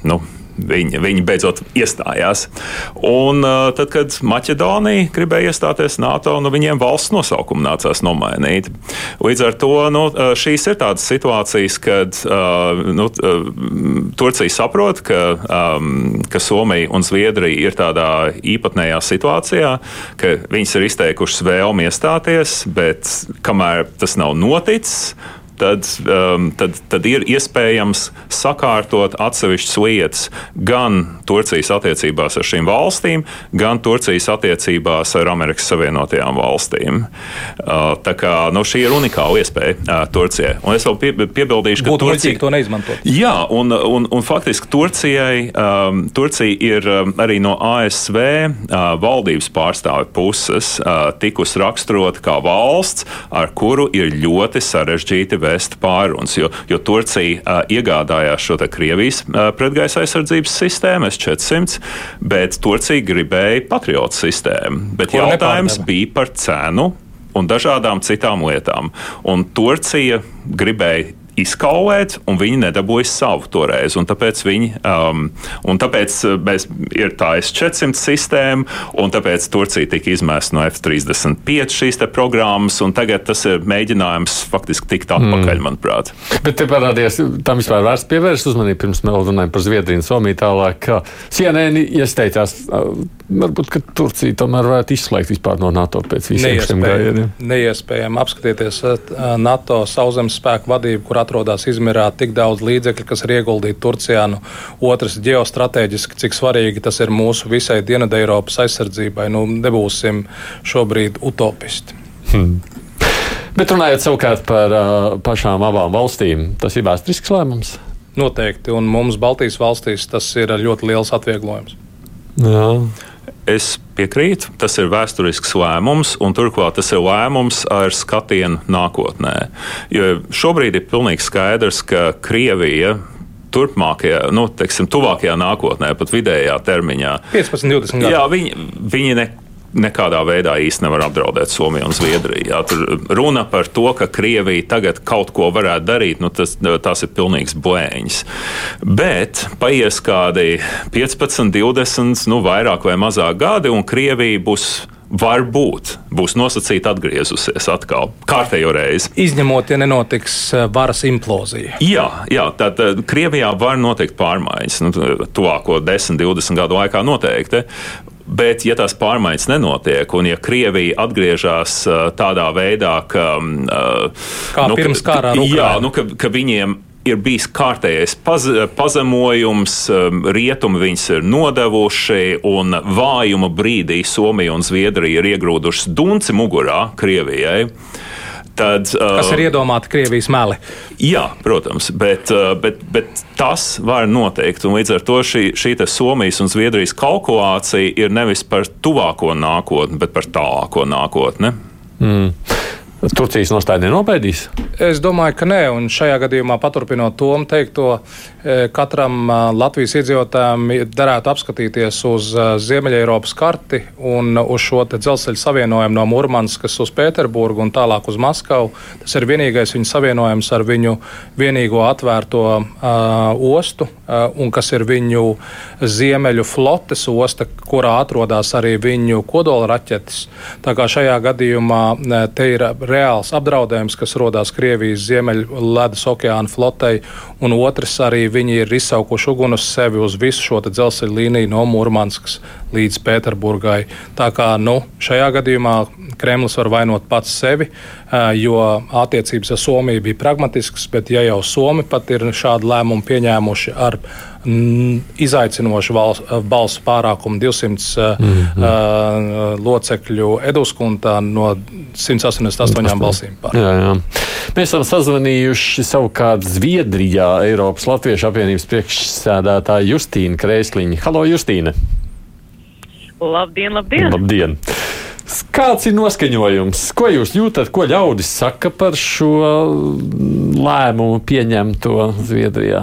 nu, Viņi, viņi beidzot iestājās. Un uh, tad, kad Maķedonija gribēja iestāties NATO, nu, viņiem valsts nosaukumu nācās nomainīt. Līdz ar to nu, uh, šīs ir tādas situācijas, kad uh, nu, Turcija saprot, ka, um, ka Somija un Zviedrija ir tādā īpatnējā situācijā, ka viņas ir izteikušas vēlmi iestāties, bet kamēr tas nav noticis, tad, um, tad, tad ir iespējams sakārtot atsevišķas lietas gan Turcijas attiecībās ar šīm valstīm, gan Turcijas attiecībās ar Amerikas Savienotajām valstīm. Uh, tā kā nu, šī ir unikāla iespēja uh, Turcijai. Un es vēl pie, piebildīšu, ka Būtu Turcija to neizmantot. Jā, un, un, un faktiski Turcijai, um, Turcija ir um, arī no ASV uh, valdības pārstāvju puses uh, tikusi raksturota kā valsts, ar kuru ir ļoti sarežģīti vest pārunas, jo, jo Turcija uh, iegādājās šo Krievijas uh, pretgaisa aizsardzības sistēmu S-400, bet Turcija gribēja patriotu sistēmu. Bet Ko jautājums nepārdeva? bija par cenu un dažādām citām lietām. Un Turcija gribēja izkaulēt, un viņi nedabūja savu toreiz. Un tāpēc, viņi, um, un tāpēc uh, mēs, ir tā S-400 sistēma, un tāpēc Turcija tika izmesta no F-35 šīs programmas, un tagad tas ir mēģinājums faktiski tikt atpakaļ, mm. manuprāt. Bet te parādījās, tam vispār vērts pievērst uzmanību, pirms mēs runājam par Zviedriju un Somiju tālāk, ka CNN iesteicās, uh, varbūt, ka Turcija tomēr varētu izslēgt vispār no NATO pēc visiem šiem gājieniem. Neiespējami apskatieties uh, NATO sauszemes spēku vadību, kur atrodas Izmirā, tik daudz līdzekļu, kas ir ieguldīti Turcijā. Nu, otrs, ģeostrateģiski, cik svarīgi tas ir mūsu visai Dienvidē Eiropas aizsardzībai. Nu, nebūsim šobrīd utopisti. Hmm. Bet runājot savukārt par uh, pašām abām valstīm, tas ir vēsturisks lēmums. Noteikti, un mums Baltijas valstīs tas ir ļoti liels atvieglojums. Jā. Es piekrītu, tas ir vēsturisks lēmums, un turklāt tas ir lēmums ar skatienu nākotnē. Jo šobrīd ir pilnīgi skaidrs, ka Krievija turpmākajā, nu, teiksim, tuvākajā nākotnē, pat vidējā termiņā, 15, 20 gadu. Jā, viņi, viņi ne, nekādā veidā īsti nevar apdraudēt Somiju un Zviedriju. Jā, tur runa par to, ka Krievija tagad kaut ko varētu darīt, nu, tas, tas ir pilnīgs blēņas. Bet paies kādi 15, 20, nu, vairāk vai mazāk gadi, un Krievija būs varbūt būs nosacīta atgriezusies atkal, kārtējo reizi. Izņemot, ja nenotiks eh, varas implozija. Jā, jā tad Krievijā var notikt pārmaiņas. Nu, tuvāko 10, 20 gadu laikā noteikti. Bet, ja tās pārmaiņas nenotiek, un ja Krievija atgriežas tādā veidā, ka. Kā nu, pirms kara ar Ukrainu. Jā, nu, ka, ka viņiem ir bijis kārtējais paz, pazemojums, um, rietumi viņus ir nodevuši, un vājuma brīdī Somija un Zviedrija ir iegrūdušas dunci mugurā Krievijai. Tad, uh, Kas ir iedomāti Krievijas meli? Jā, protams, bet, uh, bet, bet tas var notikt. Līdz ar to šī, šī Somijas un Zviedrijas kalkulācija ir nevis par tuvāko nākotni, bet par tālāko nākotni. Mm. Turcijas nostāja nenobaidīs? Es domāju, ka nē, un šajā gadījumā paturpinot to teikto, e, katram Latvijas iedzīvotājam derētu apskatīties uz Ziemeļ-Eiropas karti un uz šo dzelzceļa savienojumu no Murmanskas uz Pēterburgu un tālāk uz Maskavu. Tas ir vienīgais viņa savienojums ar viņu vienīgo atvērto uh, ostu, uh, un kas ir viņu ziemeļu flotes osta, kurā atrodas arī viņu kodola raķetes. Tā kā šajā gadījumā te ir reāls apdraudējums, kas rodas Krievijas ziemeļu ledus okeāna flotei, un otrs arī viņi ir izsaukuši uguni uz sevi uz visu šo dzelzceļa līniju no Mūrmanskas līdz Pēterburgai. Tā kā nu, šajā gadījumā Kremlis var vainot pats sevi, jo attiecības ar Somiju bija pragmatiskas, bet ja jau Somi pat ir šādu lēmumu pieņēmuši ar izaicinošu balsu pārākumu 200 mm -hmm. uh, locekļu Eduskuntā no 188 balsīm. Pār. Jā, jā. Mēs esam sazvanījuši savukārt Zviedrijā Eiropas Latviešu apvienības priekšsēdētāju Justīnu Krēsliņu. Halo, Justīne! Labdien, labdien! labdien. Kāds ir noskaņojums? Ko jūs jūtat, ko ļaudis saka par šo lēmumu pieņemto Zviedrijā?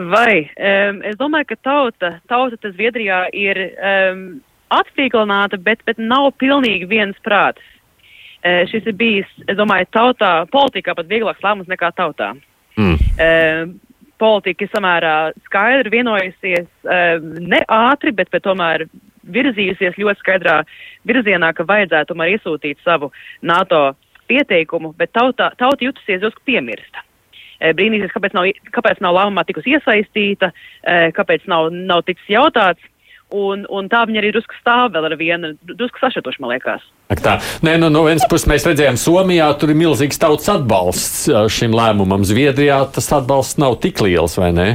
Vai um, es domāju, ka tauta, tauta Zviedrijā ir um, atvieglotāta, bet, bet nav pilnīgi viens prāts. Uh, šis ir bijis, es domāju, tautā, politikā pat vieglāks lēmums nekā tautā. Mm. Uh, politika ir samērā skaidri vienojusies, uh, ne ātri, bet, bet tomēr virzījusies ļoti skaidrā virzienā, ka vajadzētu tomēr iesūtīt savu NATO pieteikumu, bet tauta, tauta jutusies drusku piemirsta. Eh, brīnīsies, kāpēc nav, kāpēc nav lēmumā tikusi iesaistīta, eh, kāpēc nav, nav ticis jautāts. Un, un tā viņa arī drusku stāv vēl ar vienu, drusku sašutuši, man liekas. Tā. Nē, nu, no vienas puses mēs redzējām, Somijā tur ir milzīgs tautas atbalsts šim lēmumam. Zviedrijā tas atbalsts nav tik liels, vai ne?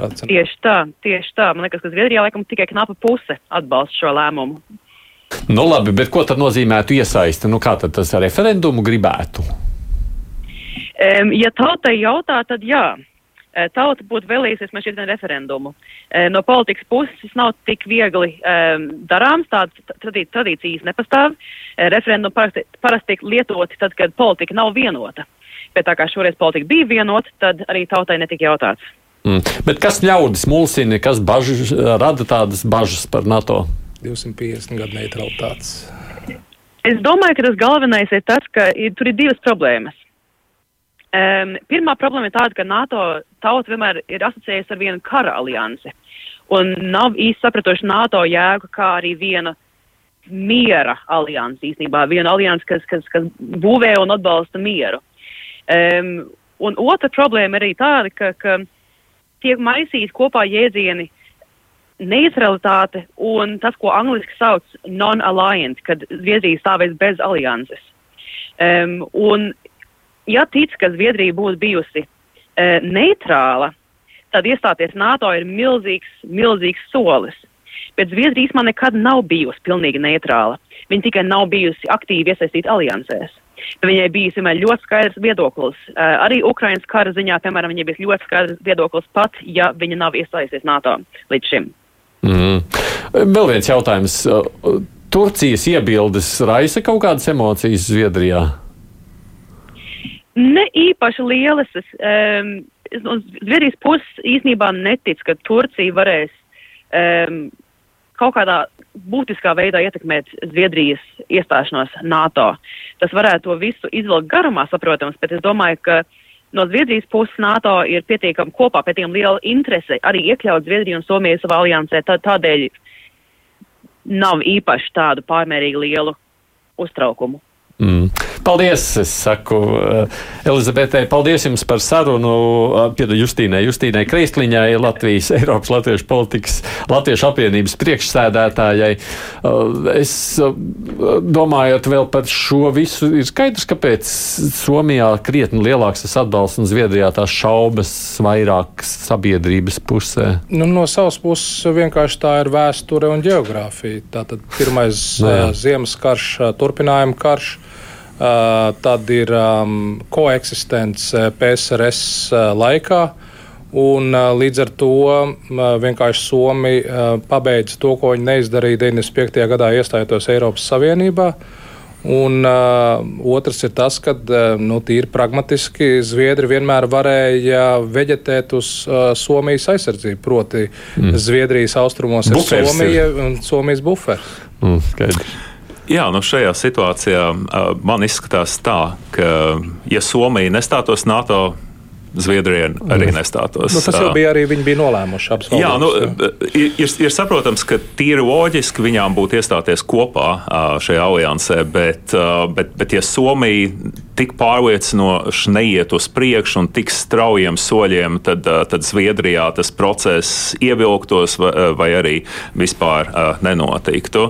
Tieši tā, tieši tā. Man liekas, ka Zviedrijā laikam tikai knapa puse atbalsta šo lēmumu. Nu labi, bet ko tad nozīmētu iesaisti? Nu, kā tad tas referendumu gribētu? Um, ja tautai jautā, tad jā. E, tauta būtu vēlējusies mēs šeit referendumu. E, no politikas puses tas nav tik viegli um, darāms, tādas tradī, tradīcijas nepastāv. E, referendumu parasti, parasti tiek lietoti tad, kad politika nav vienota. Bet tā kā šoreiz politika bija vienota, tad arī tautai netika jautāts. Mm. Bet kas ļaudis mulsina, kas bažas, rada tādas bažas par NATO? 250 gadu neutralitātes. Es domāju, ka tas galvenais ir tas, ka ir, tur ir divas problēmas. Um, pirmā problēma ir tāda, ka NATO tauta vienmēr ir asociējusi ar vienu kara aliansi un nav īsti sapratuši NATO jēgu kā arī viena miera aliansi īstenībā, viena aliansi, kas, kas, kas būvē un atbalsta mieru. Um, un otra problēma ir arī tāda, ka, ka tiek maisīti kopā jēdzieni neutralitāte un tas, ko angliski sauc non-alliance, kad Zviedrija stāvēs bez alianses. Um, un ja tic, ka Zviedrija būtu bijusi e, neitrāla, tad iestāties NATO ir milzīgs, milzīgs solis. Bet Zviedrija īstenībā nekad nav bijusi pilnīgi neitrāla. Viņa tikai nav bijusi aktīvi iesaistīta aliansēs. Viņai bija vienmēr ļoti skaidrs viedoklis. Uh, arī Ukraiņas kara ziņā, piemēram, viņai bija ļoti skaidrs viedoklis pat, ja viņa nav iesaistījusies NATO līdz šim. Mm. Vēl viens jautājums. Turcijas iebildes raisa kaut kādas emocijas Zviedrijā? Ne īpaši lielas. Es, um, no Zviedrijas puses īstenībā netic, ka Turcija varēs um, kaut kādā būtiskā veidā ietekmēt Zviedrijas iestāšanos NATO. Tas varētu to visu izvilkt garumā, saprotams, bet es domāju, ka no Zviedrijas puses NATO ir pietiekami kopā, pietiekami liela interese arī iekļaut Zviedriju un Somiju savā aliansē. Tā, tādēļ nav īpaši tādu pārmērīgi lielu uztraukumu. Mm. Paldies, es saku uh, Elizabetei, paldies jums par sarunu. Uh, Piedod Justīnai, Justīnai Kreisliņai, Latvijas Eiropas Latviešu politikas Latviešu apvienības priekšsēdētājai. Uh, es domājot vēl par šo visu, ir skaidrs, kāpēc Somijā krietni lielāks tas atbalsts un Zviedrijā tās šaubas vairāk sabiedrības pusē. Nu, no savas puses vienkārši tā ir vēsture un geogrāfija. Tātad pirmais nu ziemas karš, turpinājuma karš. Uh, tad ir um, koeksistence PSRS uh, laikā. Un, uh, līdz ar to uh, vienkārši Somija uh, pabeidza to, ko viņi neizdarīja 95. gadā, iestājoties Eiropas Savienībā. Un uh, otrs ir tas, ka nu, tīri pragmatiski Zviedri vienmēr varēja veģetēt uz uh, Somijas aizsardzību. Proti, mm. Zviedrijas austrumos Bufers ir Somija ir. un Somijas buferis. Mm, skaidrs. Jā, nu šajā situācijā man izskatās tā, ka ja Somija nestātos NATO, Zviedrija arī nestātos. Nu, tas jau bija arī viņi bija nolēmuši. abas Jā, nu, ir, ir, saprotams, ka tīri loģiski viņām būtu iestāties kopā šajā aliansē, bet, bet, bet ja Somija tik pārliecinoši neiet uz priekšu un tik straujiem soļiem, tad, tad Zviedrijā tas process ievilktos vai, arī vispār nenotiktu.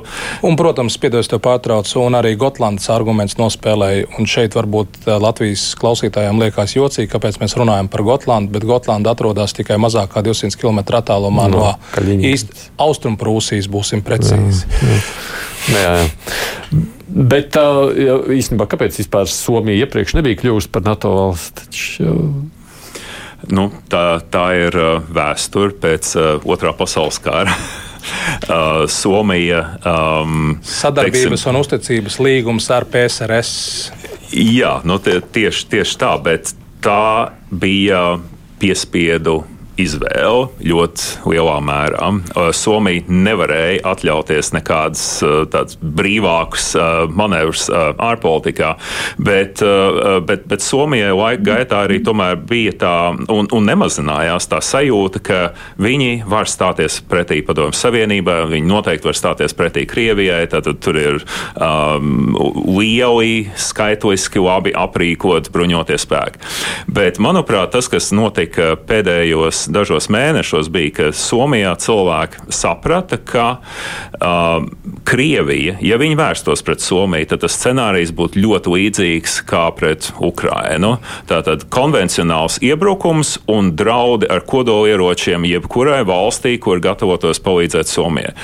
Un, protams, piedos tev pārtraucu, un arī Gotlandes arguments nospēlēja. Un šeit varbūt Latvijas klausītājiem liekas jocīgi, kāpēc mēs runājam par Gotlandu, bet Gotlanda atrodas tikai mazāk kā 200 km attālumā No, no, Kaļiņgrads. īsti Austrumprūsijas, būsim precīzi. Jā, jā. Bet uh, jā, īstenībā, kāpēc vispār Somija iepriekš nebija kļuvusi par NATO valsts? Taču, uh, Nu, tā, tā ir ā, vēsture pēc ā, otrā pasaules kara. Ā, Somija. Um, Sadarbības un uzticības līgums ar PSRS. Jā, nu, tie, tieši, tieši tā, bet tā bija piespiedu izvēle ļoti lielā mērā. Somija nevarēja atļauties nekādus tādus brīvākus manevrus ārpolitikā, bet, bet, bet Somijai laika gaitā arī bija tā un, un nemazinājās tā sajūta, ka viņi var stāties pretī Padomju Savienībai, viņi noteikti var stāties pretī Krievijai. Tad tur ir um, lieli, skaitliski labi aprīkoti bruņotie spēki. Bet, manuprāt, tas, kas notika pēdējos dažos mēnešos, bija, ka Somijā cilvēki saprata, ka uh, Krievija, ja viņi vērstos pret Somiju, tad tas scenārijs būtu ļoti līdzīgs kā pret Ukrainu. Tātad konvencionāls iebrukums un draudi ar kodolieročiem jebkurai valstī, kur gatavotos palīdzēt Somijai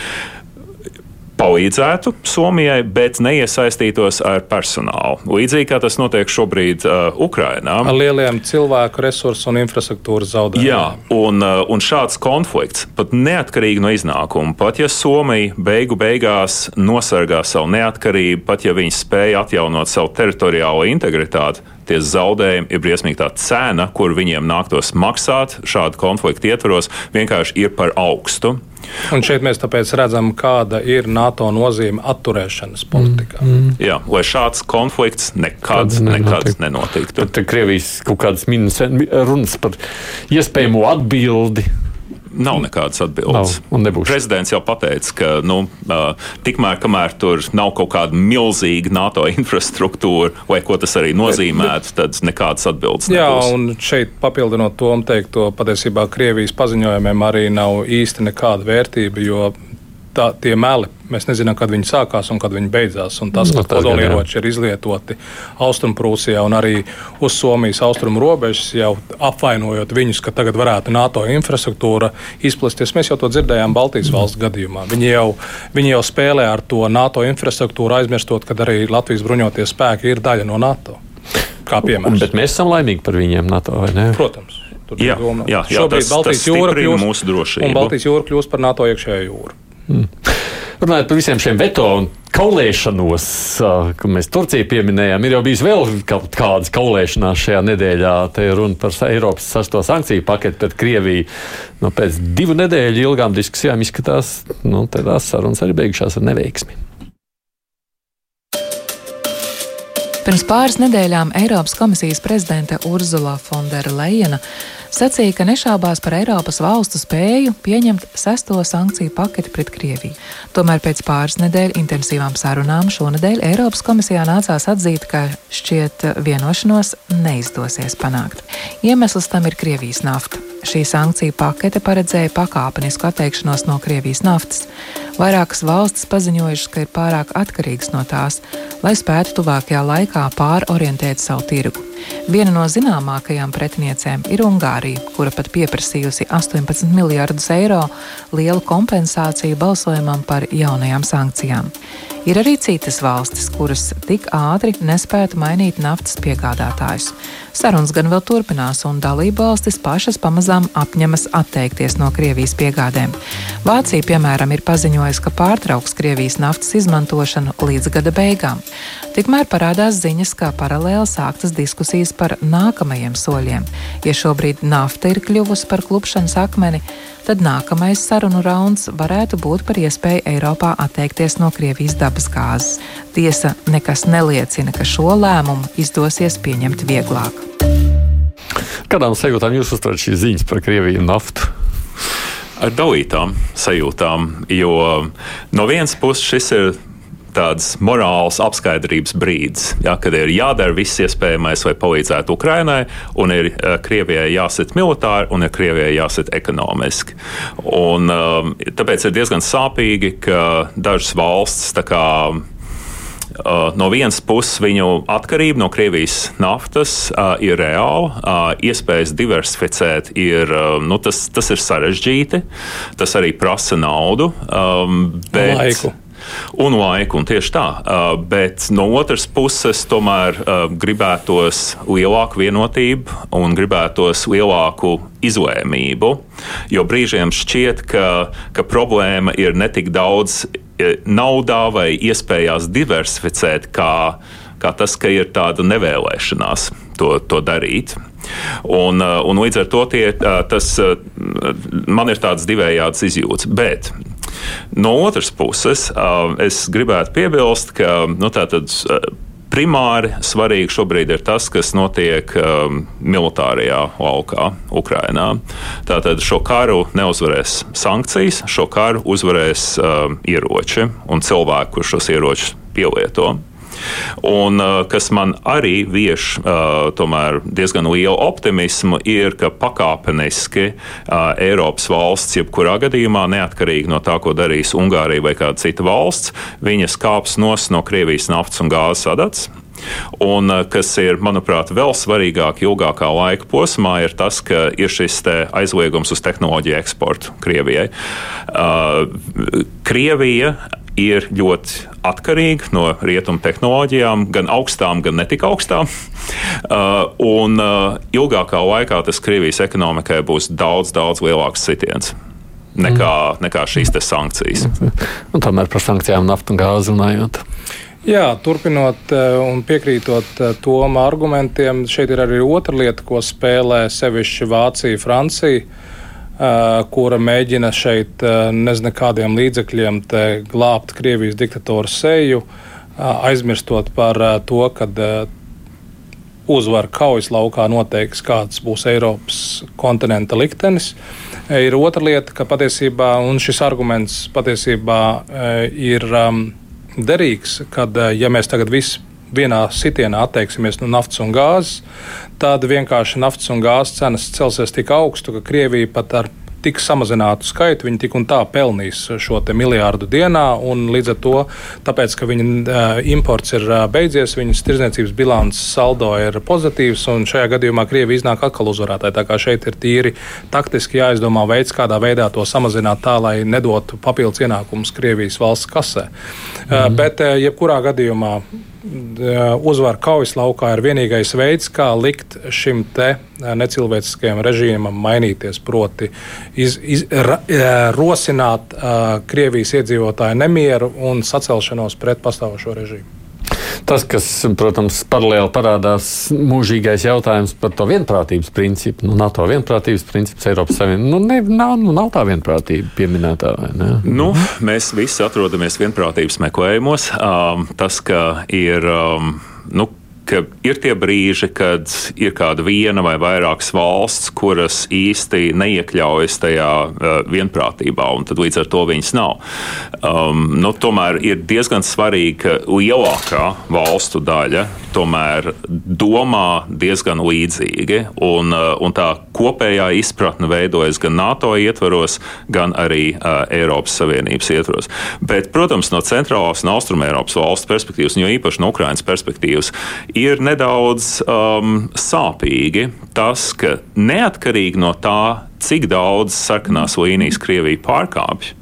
palīdzētu Somijai, bet neiesaistītos ar personālu. Līdzīgi kā tas notiek šobrīd uh, Ukrainā. Ar lieliem cilvēku resursu un infrastruktūras zaudējumiem. Jā, un, uh, un šāds konflikts, pat neatkarīgi no iznākuma, pat ja Somija beigu beigās nosargā savu neatkarību, pat ja viņi spēja atjaunot savu teritoriālo integritāti, tie zaudējumi ir briesmīgi tā cena, kur viņiem nāktos maksāt šādu konfliktu ietvaros, vienkārši ir par augstu. Un šeit mēs tāpēc redzam, kāda ir NATO nozīme atturēšanas politikā. Mm. Jā, lai šāds konflikts nekad, Kad nekad nenotiktu. Tad Krievijas kaut kādas minus runas par iespējamo atbildi. Nav nekādas atbildes. Nav. Prezidents jau pateica, ka nu, tikmēr, kamēr tur nav kaut kāda milzīga NATO infrastruktūra, vai ko tas arī nozīmētu, tad nekādas atbildes Jā, nebūs. un šeit papildinot to un teikto, patiesībā Krievijas paziņojumiem arī nav īsti nekāda vērtība, jo tā, tie meli, mēs nezinām, kad viņi sākās un kad viņi beidzās. Un tas, Nu, ka kodolieroči ir izlietoti Austrumprūsijā un arī uz Somijas austrumu robežas, jau apvainojot viņus, ka tagad varētu NATO infrastruktūra izplesties. Mēs jau to dzirdējām Baltijas valsts gadījumā. Viņi jau, viņi jau spēlē ar to NATO infrastruktūru, aizmirstot, ka arī Latvijas bruņotie spēki ir daļa no NATO. Kā piemērs. Bet mēs esam laimīgi par viņiem NATO, vai ne? Protams. Tur Jā, jā, jā, Šobrīd tas- Baltijas tas jūra kļūst mūsu drošību. Un Baltijas jūra kļūst par NATO iekšējo jūru. Runājot par visiem šiem veto un kaulēšanos, ko mēs Turciju pieminējām, ir jau bijis vēl kaut kādas kaulēšanās šajā nedēļā. Te ir runa par Eiropas sasto sankciju paketi pret Krieviju. Nu, pēc divu nedēļu ilgām diskusijām izskatās, ka nu, tās sarunas arī beigušās ar neveiksmi. Pirms pāris nedēļām Eiropas komisijas prezidente Urzula Fondera Lejena sacīja, ka nešaubās par Eiropas valstu spēju pieņemt sesto sankciju paketi pret Krieviju. Tomēr pēc pāris nedēļu intensīvām sarunām šonadēļ Eiropas komisijā nācās atzīt, ka šķiet vienošanos neizdosies panākt. Iemesls tam ir Krievijas nafta. Šī sankciju pakete paredzēja pakāpenisku atteikšanos no Krievijas naftas. Vairākas valstis paziņojušas, ka ir pārāk atkarīgas no tās, lai spētu tuvākajā laikā pārorientēt savu tirgu. Viena no zināmākajām pretiniecēm ir Ungārija, kura pat pieprasījusi 18 miljardus eiro lielu kompensāciju balsojumam par jaunajām sankcijām. Ir arī citas valstis, kuras tik ātri nespētu mainīt naftas piegādātājus. Sarunas gan vēl turpinās, un dalību valstis pašas pamazām apņemas atteikties no Krievijas piegādēm. Vācija, piemēram, ir paziņojusi, ka pārtrauks Krievijas naftas izmantošanu līdz gada beigām. Tikmēr parādās ziņas, ka paralēli sāktas diskusijas par nākamajiem soļiem. Ja šobrīd nafta ir kļuvusi par klupšanas akmeni, tad nākamais sarunu rauns varētu būt par iespēju Eiropā atteikties no Krievijas dabas gāzes. Tiesa nekas neliecina, ka šo lēmumu izdosies pieņemt vieglāk. Kādām sajūtām jūs uztverat šīs ziņas par Krieviju un naftu? Ar dalītām sajūtām, jo no vienas puses šis ir tāds morāls apskaidrības brīdis, ja, kad ir jādara viss iespējamais, lai palīdzētu Ukrainai, un ir uh, Krievijai jāsit militāri, un ir Krievijai jāsit ekonomiski. Un, uh, tāpēc ir diezgan sāpīgi, ka dažas valsts kā, Uh, no vienas puses, viņu atkarība no Krievijas naftas uh, ir reāla. Uh, iespējas diversificēt ir, uh, nu, tas, tas ir sarežģīti. Tas arī prasa naudu. Um, bet, Laiku un laiku. Un tieši tā. Uh, bet no otras puses, tomēr uh, gribētos lielāku vienotību un gribētos lielāku izlēmību. Jo brīžiem šķiet, ka, ka problēma ir ne tik daudz e, naudā vai iespējās diversificēt, kā, kā tas, ka ir tāda nevēlēšanās to, to darīt. Un, uh, un līdz ar to tie, tas, man ir tāds divējāds izjūts. Bet No otras puses, es gribētu piebilst, ka nu, tātad, primāri svarīgi šobrīd ir tas, kas notiek um, militārajā laukā, Ukrajinā. Tātad šo karu neuzvarēs sankcijas, šo karu uzvarēs um, ieroči un cilvēki, kurš šos ieročus pielieto. Un uh, kas man arī vieš uh, diezgan lielu optimismu, ir, ka pakāpeniski uh, Eiropas valsts, jebkurā gadījumā, neatkarīgi no tā, ko darīs Ungārija vai kāda cita valsts, viņas kāps nos no Krievijas naftas un gāzes adats. Un, kas ir, manuprāt, vēl svarīgāk ilgākā laika posmā, ir tas, ka ir šis aizliegums uz tehnoloģiju eksportu Krievijai. Uh, Krievija ir ļoti atkarīga no rietumu tehnoloģijām, gan augstām, gan netik augstām. Uh, un uh, ilgākā laikā tas Krievijas ekonomikai būs daudz, daudz lielāks sitiens. Nekā, mm. nekā šīs sankcijas. un tomēr par sankcijām, naftu un gāzi runājot. Jā, turpinot uh, un piekrītot tom argumentiem, šeit ir arī otra lieta, ko spēlē sevišķi Vācija, Francija kura mēģina šeit nezinu kādiem līdzekļiem glābt Krievijas diktatoru seju, aizmirstot par to, ka uzvaru kaujas laukā noteiks, kāds būs Eiropas kontinenta liktenis. Ir otra lieta, ka patiesībā šis arguments patiesībā ir derīgs, kad ja mēs tagad visi vienā sitienā atteiksimies no naftas un gāzes, tad vienkārši naftas un gāzes cenas celsies tik augstu, ka Krievija pat ar tik samazinātu skaitu, viņi tik un tā pelnīs šo miljārdu dienā. Līdz ar to, tāpēc, ka viņa imports ir beidzies, viņas tirdzniecības bilances saldo ir pozitīvs, un šajā gadījumā Krievija iznāk atkal uzvarētāji. Tā kā šeit ir tīri taktiski jāizdomā veids, kādā veidā to samazināt tā, lai nedotu papildus ienākumus Krievijas valsts kasē. Mm. Bet, jebkurā gadījumā, uzvara kaujas laukā ir vienīgais veids, kā likt šim te necilvēciskajam režīmam mainīties, proti, iz, iz, ra, rosināt uh, Krievijas iedzīvotāju nemieru un sacelšanos pret pastāvošo režīmu. Tas, kas, protams, paralēli parādās mūžīgais jautājums par to vienprātības principu. Nu, NATO vienprātības princips Eiropas Savienībā. Nu, ne, nav, nu, nav tā vienprātība pieminētā. Nu, mēs visi atrodamies vienprātības meklējumos. Um, tas, ka ir. Um, nu, ka ir tie brīži, kad ir kāda viena vai vairākas valsts, kuras īsti neiekļaujas tajā uh, vienprātībā, un tad līdz ar to viņas nav. Um, nu, tomēr ir diezgan svarīgi, ka lielākā valstu daļa tomēr domā diezgan līdzīgi, un, uh, un tā kopējā izpratne veidojas gan NATO ietvaros, gan arī uh, Eiropas Savienības ietvaros. Bet, protams, no centrālās un austrumēropas valstu perspektīvas, jo īpaši no Ukrainas perspektīvas, ir nedaudz um, sāpīgi tas, ka neatkarīgi no tā, cik daudz sarkanās līnijas Krievija pārkāpj,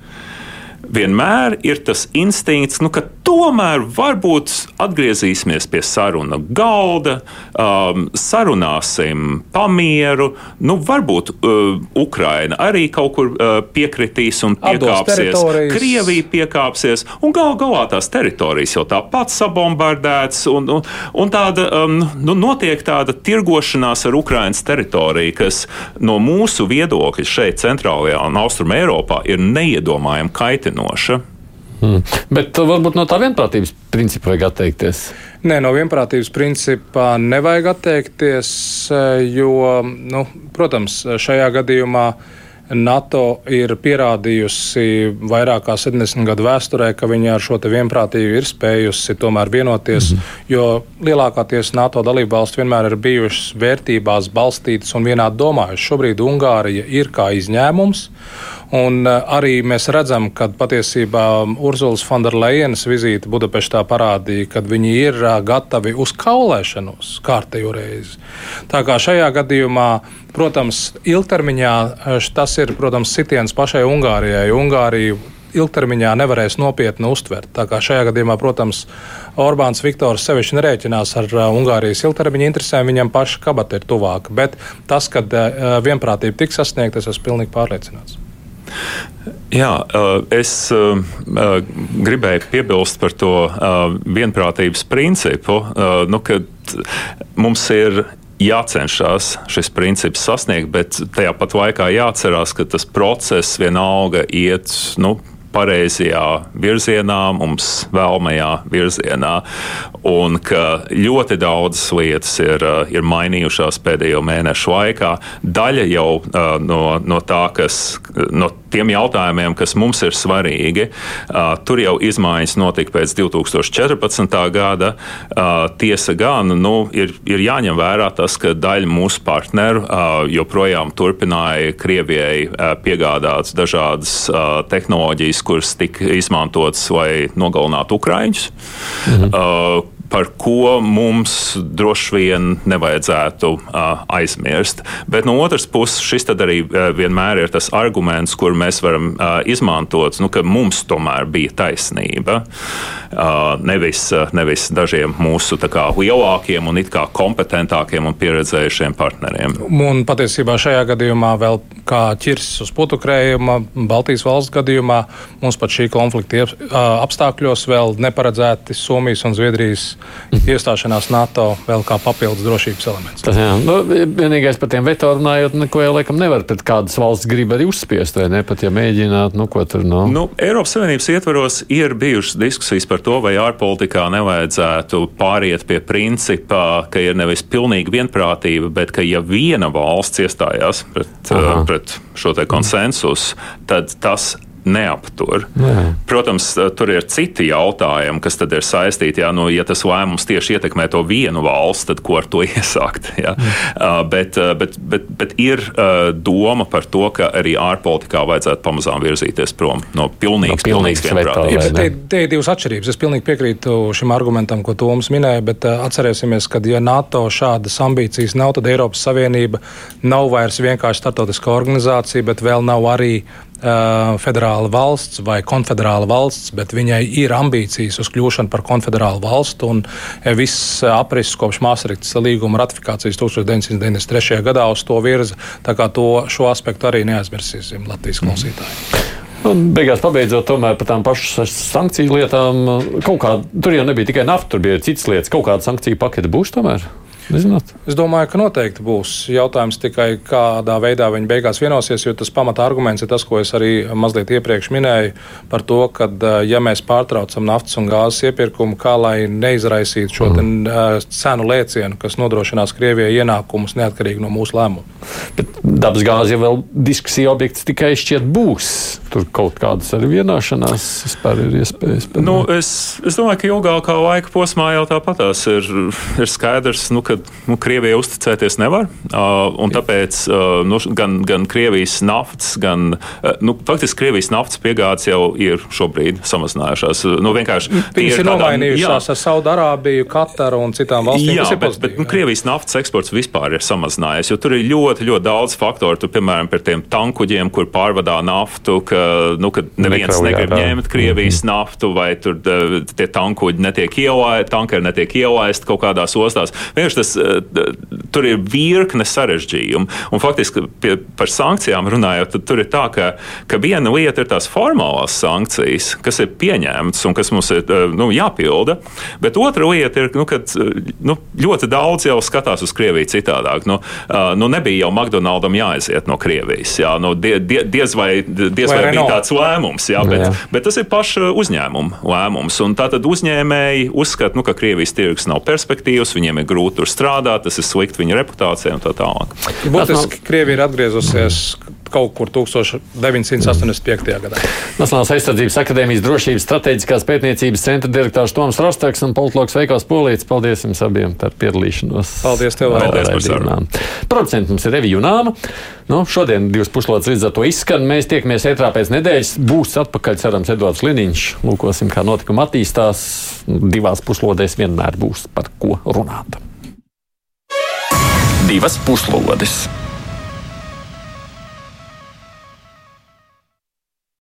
vienmēr ir tas instinkts, nu, ka tomēr varbūt atgriezīsimies pie saruna galda, um, sarunāsim pamieru. Nu, varbūt uh, Ukraina arī kaut kur uh, piekritīs un piekāpsies. Krievija piekāpsies, un gal galā tās teritorijas jau tāpat sabombardētas, un, un, un tāda, um, nu, notiek tāda tirgošanās ar Ukrainas teritoriju, kas no mūsu viedokļa šeit, centrālajā un austrumē Eiropā, ir neiedomājami kaitinoša. Hmm. Bet uh, varbūt no tā vienprātības principa vajag atteikties. Nē, no vienprātības principa nevajag atteikties, eh, jo, nu, protams, šajā gadījumā NATO ir pierādījusi vairāk kā 70 gadu vēsturē, ka viņi ar šo vienprātību ir spējusi tomēr vienoties, mm -hmm. jo lielākā NATO dalību valsts vienmēr ir bijušas vērtībās balstītas un vienādi domājušas. Šobrīd Ungārija ir kā izņēmums. Un eh, arī mēs redzam, ka patiesībā Urzulas Fonderlejenas vizīte Budapeštā parādīja, ka viņi ir eh, gatavi uz kaulēšanos kārtējo reizi. Tā kā šajā gadījumā, protams, ilgtermiņā eh, tas ir, protams, sitiens pašai Ungārijai. Ungārija ilgtermiņā nevarēs nopietni uztvert. Tā kā šajā gadījumā, protams, Orbāns Viktors sevišķi nerēķinās ar Ungārijas ilgtermiņa interesēm, viņam paša kabata ir tuvāka. Bet tas, ka vienprātība tiks sasniegta, es esmu pilnīgi pārliecināts. Jā, es gribēju piebilst par to vienprātības principu, nu, ka mums ir jācenšas šis princips sasniegt, bet tajā pat laikā jāatcerās, ka tas process vienalga iet. Nu, pareizajā virzienā, mums vēlmajā virzienā, un ka ļoti daudzas lietas ir, uh, ir mainījušās pēdējo mēnešu laikā. Daļa jau uh, no, no tā, kas. No tiem jautājumiem, kas mums ir svarīgi. Uh, tur jau izmaiņas notika pēc 2014. gada. Tiesa gan nu, ir, ir jāņem vērā tas, ka daļa mūsu partneru joprojām turpināja Krievijai piegādāt dažādas tehnoloģijas, kuras tika izmantotas, lai nogalinātu Ukraiņus. Mhm par ko mums droši vien nevajadzētu uh, aizmirst. Bet no otras puses, šis arī uh, vienmēr ir tas arguments, kur mēs varam uh, izmantot, nu, ka mums tomēr bija taisnība. Uh, nevis, uh, nevis dažiem mūsu kā, lielākiem un kompetentākiem un pieredzējušiem partneriem. Un patiesībā šajā gadījumā vēl kā ķirsis uz putukrējuma, Baltijas valsts gadījumā mums pat šī konflikta apstākļos vēl neparedzēti Somijas un Zviedrijas iestāšanās NATO vēl kā papildus drošības elements. Tas, jā, nu, vienīgais par tiem veto runājot, neko jau laikam nevar pret kādas valsts grib arī uzspiest, vai ne? Pat ja mēģināt, nu ko tur nav. Nu, Eiropas Savienības ietvaros ir bijušas diskusijas par to, vai ārpolitikā nevajadzētu pāriet pie principa, ka ir nevis pilnīga vienprātība, bet ka ja viena valsts iestājās pret, uh, pret šo te konsensusu, tad tas neaptur. Jā. Protams, tur ir citi jautājumi, kas tad ir saistīti. Jā, nu, ja tas lēmums tieši ietekmē to vienu valsts, tad ko ar to iesākt? Jā? Uh, bet, bet, bet, bet ir doma par to, ka arī ārpolitikā vajadzētu pamazām virzīties prom no pilnīgas, no pilnīgas vienprātības. Te, te ir divas atšķirības. Es pilnīgi piekrītu šim argumentam, ko Toms minēja, bet atcerēsimies, ka ja NATO šādas ambīcijas nav, tad Eiropas Savienība nav vairs vienkārši startautiska organizācija, bet vēl nav arī federāla valsts vai konfederāla valsts, bet viņai ir ambīcijas uz kļūšanu par konfederālu valstu. Un viss aprises kopš Māsariktas līguma ratifikācijas 1993. gadā uz to virza. Tā kā to, šo aspektu arī neaizmirsīsim Latvijas mhm. klausītāji. Un beigās pabeidzot tomēr par tām pašām sankciju lietām, kaut kā tur jau nebija tikai nafta, tur bija citas lietas. Kaut kāda sankciju pakete būs tomēr? Nezināt. Es domāju, ka noteikti būs jautājums tikai, kādā veidā viņi beigās vienosies, jo tas pamata arguments ir tas, ko es arī mazliet iepriekš minēju par to, ka, ja mēs pārtraucam naftas un gāzes iepirkumu, kā lai neizraisītu šo mm. cenu lēcienu, kas nodrošinās Krievijai ienākumus neatkarīgi no mūsu lēmumu. Bet dabas gāze jau vēl diskusija objekts tikai šķiet būs. tur kaut kādas arī vienošanās vispār ir iespējas. Nu, es, es domāju, ka ilgākā laika posmā jau tāpatās ir, ir skaidrs, nu, ka nu, Krievija uzticēties nevar. Uh, un tāpēc uh, nu, gan, gan Krievijas naftas, gan uh, nu, faktiski Krievijas naftas piegādes jau ir šobrīd samazinājušās. Nu, Viņas ir tādā, nomainījušās ar Saudārābiju, Kataru un citām valstīm. Jā, bet, bet nu, Krievijas naftas eksports vispār ir samazinājies, jo tur ir ļoti, ļoti daudz faktoru. Tur, piemēram, par tiem tankuģiem, kur pārvadā naftu, ka, nu, ka neviens Nekraujā, negrib jā. ņemt Krievijas mm -hmm. naftu, vai tur tie tankuģi netiek ielaisti, tankeri netiek ielaisti kaut kādās ostās. Vienkārši tas, tur ir virkne sarežģījumu. Un faktiski pie, par sankcijām runājot, tad tur ir tā, ka, ka viena lieta ir tās formālās sankcijas, kas ir pieņemtas un kas mums ir nu, jāpilda, bet otra lieta ir, nu, kad nu, ļoti daudz jau skatās uz Krieviju citādāk. Nu, nu, nebija jau McDonaldam jāaiziet no Krievijas. Jā, nu, die, die, diez vai, diez vai, vai bija tāds lēmums, jā, bet, jā. bet tas ir paša uzņēmuma lēmums. Un tātad uzņēmēji uzskata, nu, ka Krievijas tirgus nav perspektīvas, viņiem ir grūti tur strādāt, tas ir slikti viņa reputācijai un tā tālāk. Būtiski Krievija ir atgriezusies kaut kur 1985. gadā. Nacionālās aizsardzības akadēmijas drošības strateģiskās pētniecības centra direktors Toms Rostaks un politologs Veikals Polīts. Paldies jums abiem par piedalīšanos. Paldies tev, Paldies par sarunu. Producents mums ir Evi Junāma. Nu, šodien divas puslodes līdz ar to izskan. Mēs tiekamies ētrā pēc nedēļas. Būs atpakaļ, cerams, Edvards Liniņš. Lūkosim, kā notikuma attīstās. Divās puslodēs vienmēr būs par ko runāt. Divas puslodes.